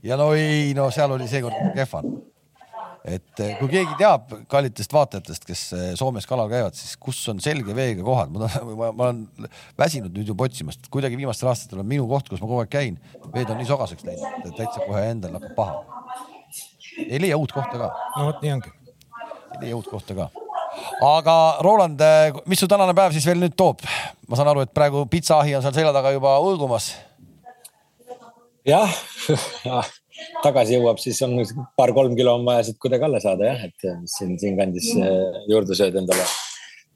ja no ei, no seal oli seekord kehva. et eh, kui keegi teab kallitest vaatajatest, kes eh, Soomes kalal käivad, siis kus on selge veega kohad, ma, ma, ma olen väsinud nüüd juba otsimast, kuidagi viimastel aastatel on minu koht, kus ma kogu aeg käin, veed on nii sogaseks läinud, et täitsa kohe endal hakkab paha. ei leia uut kohta ka. no vot nii ongi. ei leia uut kohta ka aga Roland, eh, mis su tänane päev siis veel nüüd toob? ma saan aru, et praegu pitsaahi on seal selja taga juba õõgumas jah ja, tagasi jõuab, siis on paar-kolm kilo on vaja siit kuidagi alla saada jah, et siin, siinkandis äh, juurde sööd endale.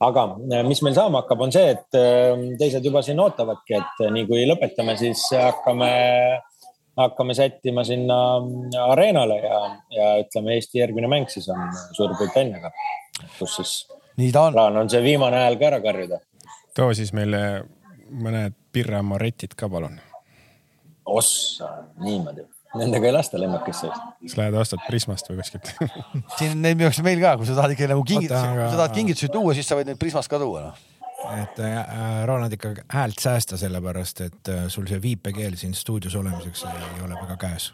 aga äh, mis meil saama hakkab, on see, et äh, teised juba siin ootavadki, et nii kui lõpetame, siis hakkame, hakkame sättima sinna areenale ja, ja ütleme, Eesti järgmine mäng siis on Suurbritanniaga, kus siis nii ta on. plaan on see viimane hääl ka ära karjuda. too siis meile mõned Pirra Moretid ka palun ossa, niimoodi. Nendega ei lasta lennukisse vist. siis lähed ostad Prismast või kuskilt siin neid müüakse meil ka, kui sa tahad ikka nagu kingitusi, kui sa tahad kingitusi tuua, siis sa võid neid Prismast ka tuua noh et äh, Roland ikka häält säästa, sellepärast et äh, sul see viipekeel siin stuudios olemiseks ei ole väga käes.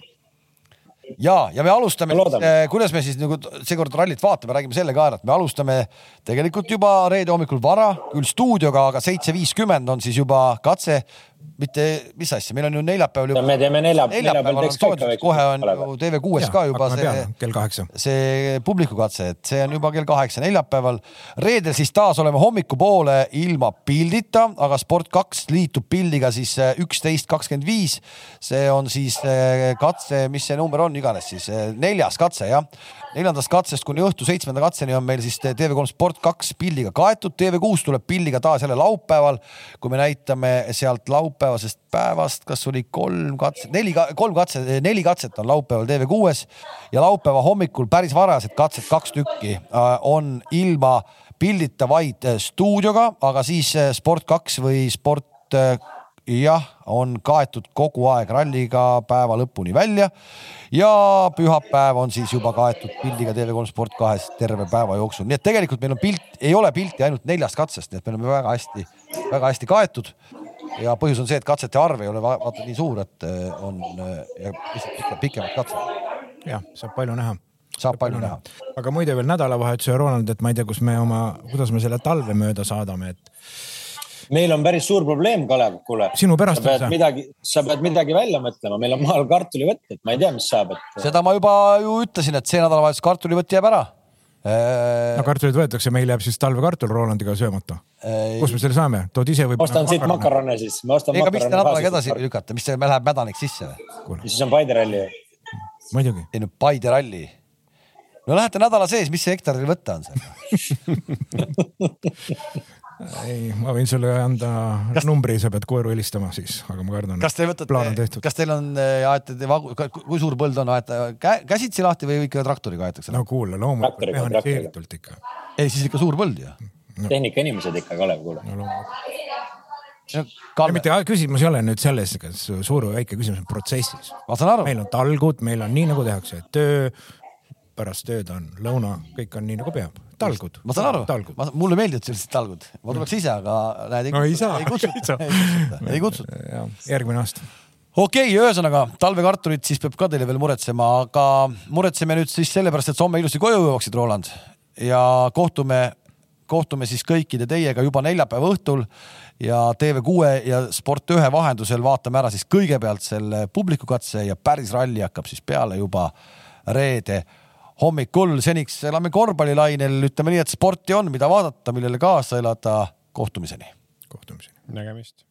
ja, ja me alustame, äh, kuidas me siis nagu seekord rallit vaatame, räägime selle ka ära, et me alustame tegelikult juba reede hommikul vara, küll stuudioga, aga seitse viiskümmend on siis juba katse mitte, mis asja, meil on ju neljapäeval juba. me teeme nelja, neljapäeval on soojendus, kohe on ju TV6-s ka juba see, kell kaheksa. see publikukatse, et see on juba kell kaheksa neljapäeval. reedel siis taas oleme hommikupoole ilma pildita, aga Sport2 liitub pildiga siis äh, üksteist kakskümmend viis. see on siis äh, katse, mis see number on iganes siis, äh, neljas katse jah neljandast katsest kuni õhtu seitsmenda katseni on meil siis TV3 Sport kaks pildiga kaetud, TV6 tuleb pildiga taas jälle laupäeval. kui me näitame sealt laupäevasest päevast, kas oli kolm katset, neli, kolm katset, neli katset on laupäeval TV6-s ja laupäeva hommikul päris varajased katsed, kaks tükki äh, on ilma pildita vaid stuudioga, aga siis äh, Sport kaks või Sport äh, jah, on kaetud kogu aeg ralliga päeva lõpuni välja ja pühapäev on siis juba kaetud pildiga TV3 Sport kahes terve päeva jooksul, nii et tegelikult meil on pilt, ei ole pilti ainult neljast katsest, nii et me oleme väga hästi, väga hästi kaetud. ja põhjus on see, et katsete arv ei ole vaata nii suur, et äh, on äh, lihtsalt pikem, pikemad katsed. jah, saab palju näha saab palju näha. aga muide veel nädalavahetuse, Ronald, et ma ei tea, kus me oma, kuidas me selle talve mööda saadame, et meil on päris suur probleem, Kalev, kuule. sinu pärast sa pead midagi, sa pead midagi välja mõtlema, meil on maal kartulivõtt, et ma ei tea, mis saab, et. seda ma juba ju ütlesin, et see nädalavahetus kartulivõtt jääb ära. no kartulid võetakse, meil jääb siis talvekartul Rolandiga söömata. kus me selle saame, tood ise või? ostan siit makarone siis, ma ostan. ega miks te nädal aega edasi lükata, mis see läheb mädanik sisse või? siis on Paide ralli. muidugi. ei no Paide ralli no lähete nädala sees, mis see hektaril võtta on seal ei, ma võin sulle anda kas... numbri, sa pead koeru helistama siis, aga ma kardan. kas te võtate, kas teil on, äh, aete te vagu, kui suur põld on, aete käsitsi lahti või ikka traktoriga aetakse? no kuule, loomulikult mehhaniseeritult ikka. ei, siis ikka suur põld ju no.. tehnikainimesed ikka, Kalev, kuule no, no, mitte küsimus ei ole nüüd selles, kas suur või väike, küsimus on protsessis. ma saan aru. meil on talgud, meil on nii nagu tehakse töö, pärast tööd on lõuna, kõik on nii nagu peab. Talgud. ma saan aru, mulle meeldivad sellised talgud, ma tuleks ise, aga näed ei, no, ei, saa, ei kutsuta, ei kutsuta. järgmine aasta. Okei okay,, ühesõnaga talvekartulit siis peab ka teile veel muretsema, aga muretseme nüüd siis sellepärast, et homme ilusti koju jõuaksid, Roland. ja kohtume, kohtume siis kõikide teiega juba neljapäeva õhtul ja TV6 ja Sport1 vahendusel vaatame ära siis kõigepealt selle publikukatse ja päris ralli hakkab siis peale juba reede hommikul. seniks elame korvpallilainel, ütleme nii, et sporti on, mida vaadata, millele kaasa elada. kohtumiseni. kohtumiseni. nägemist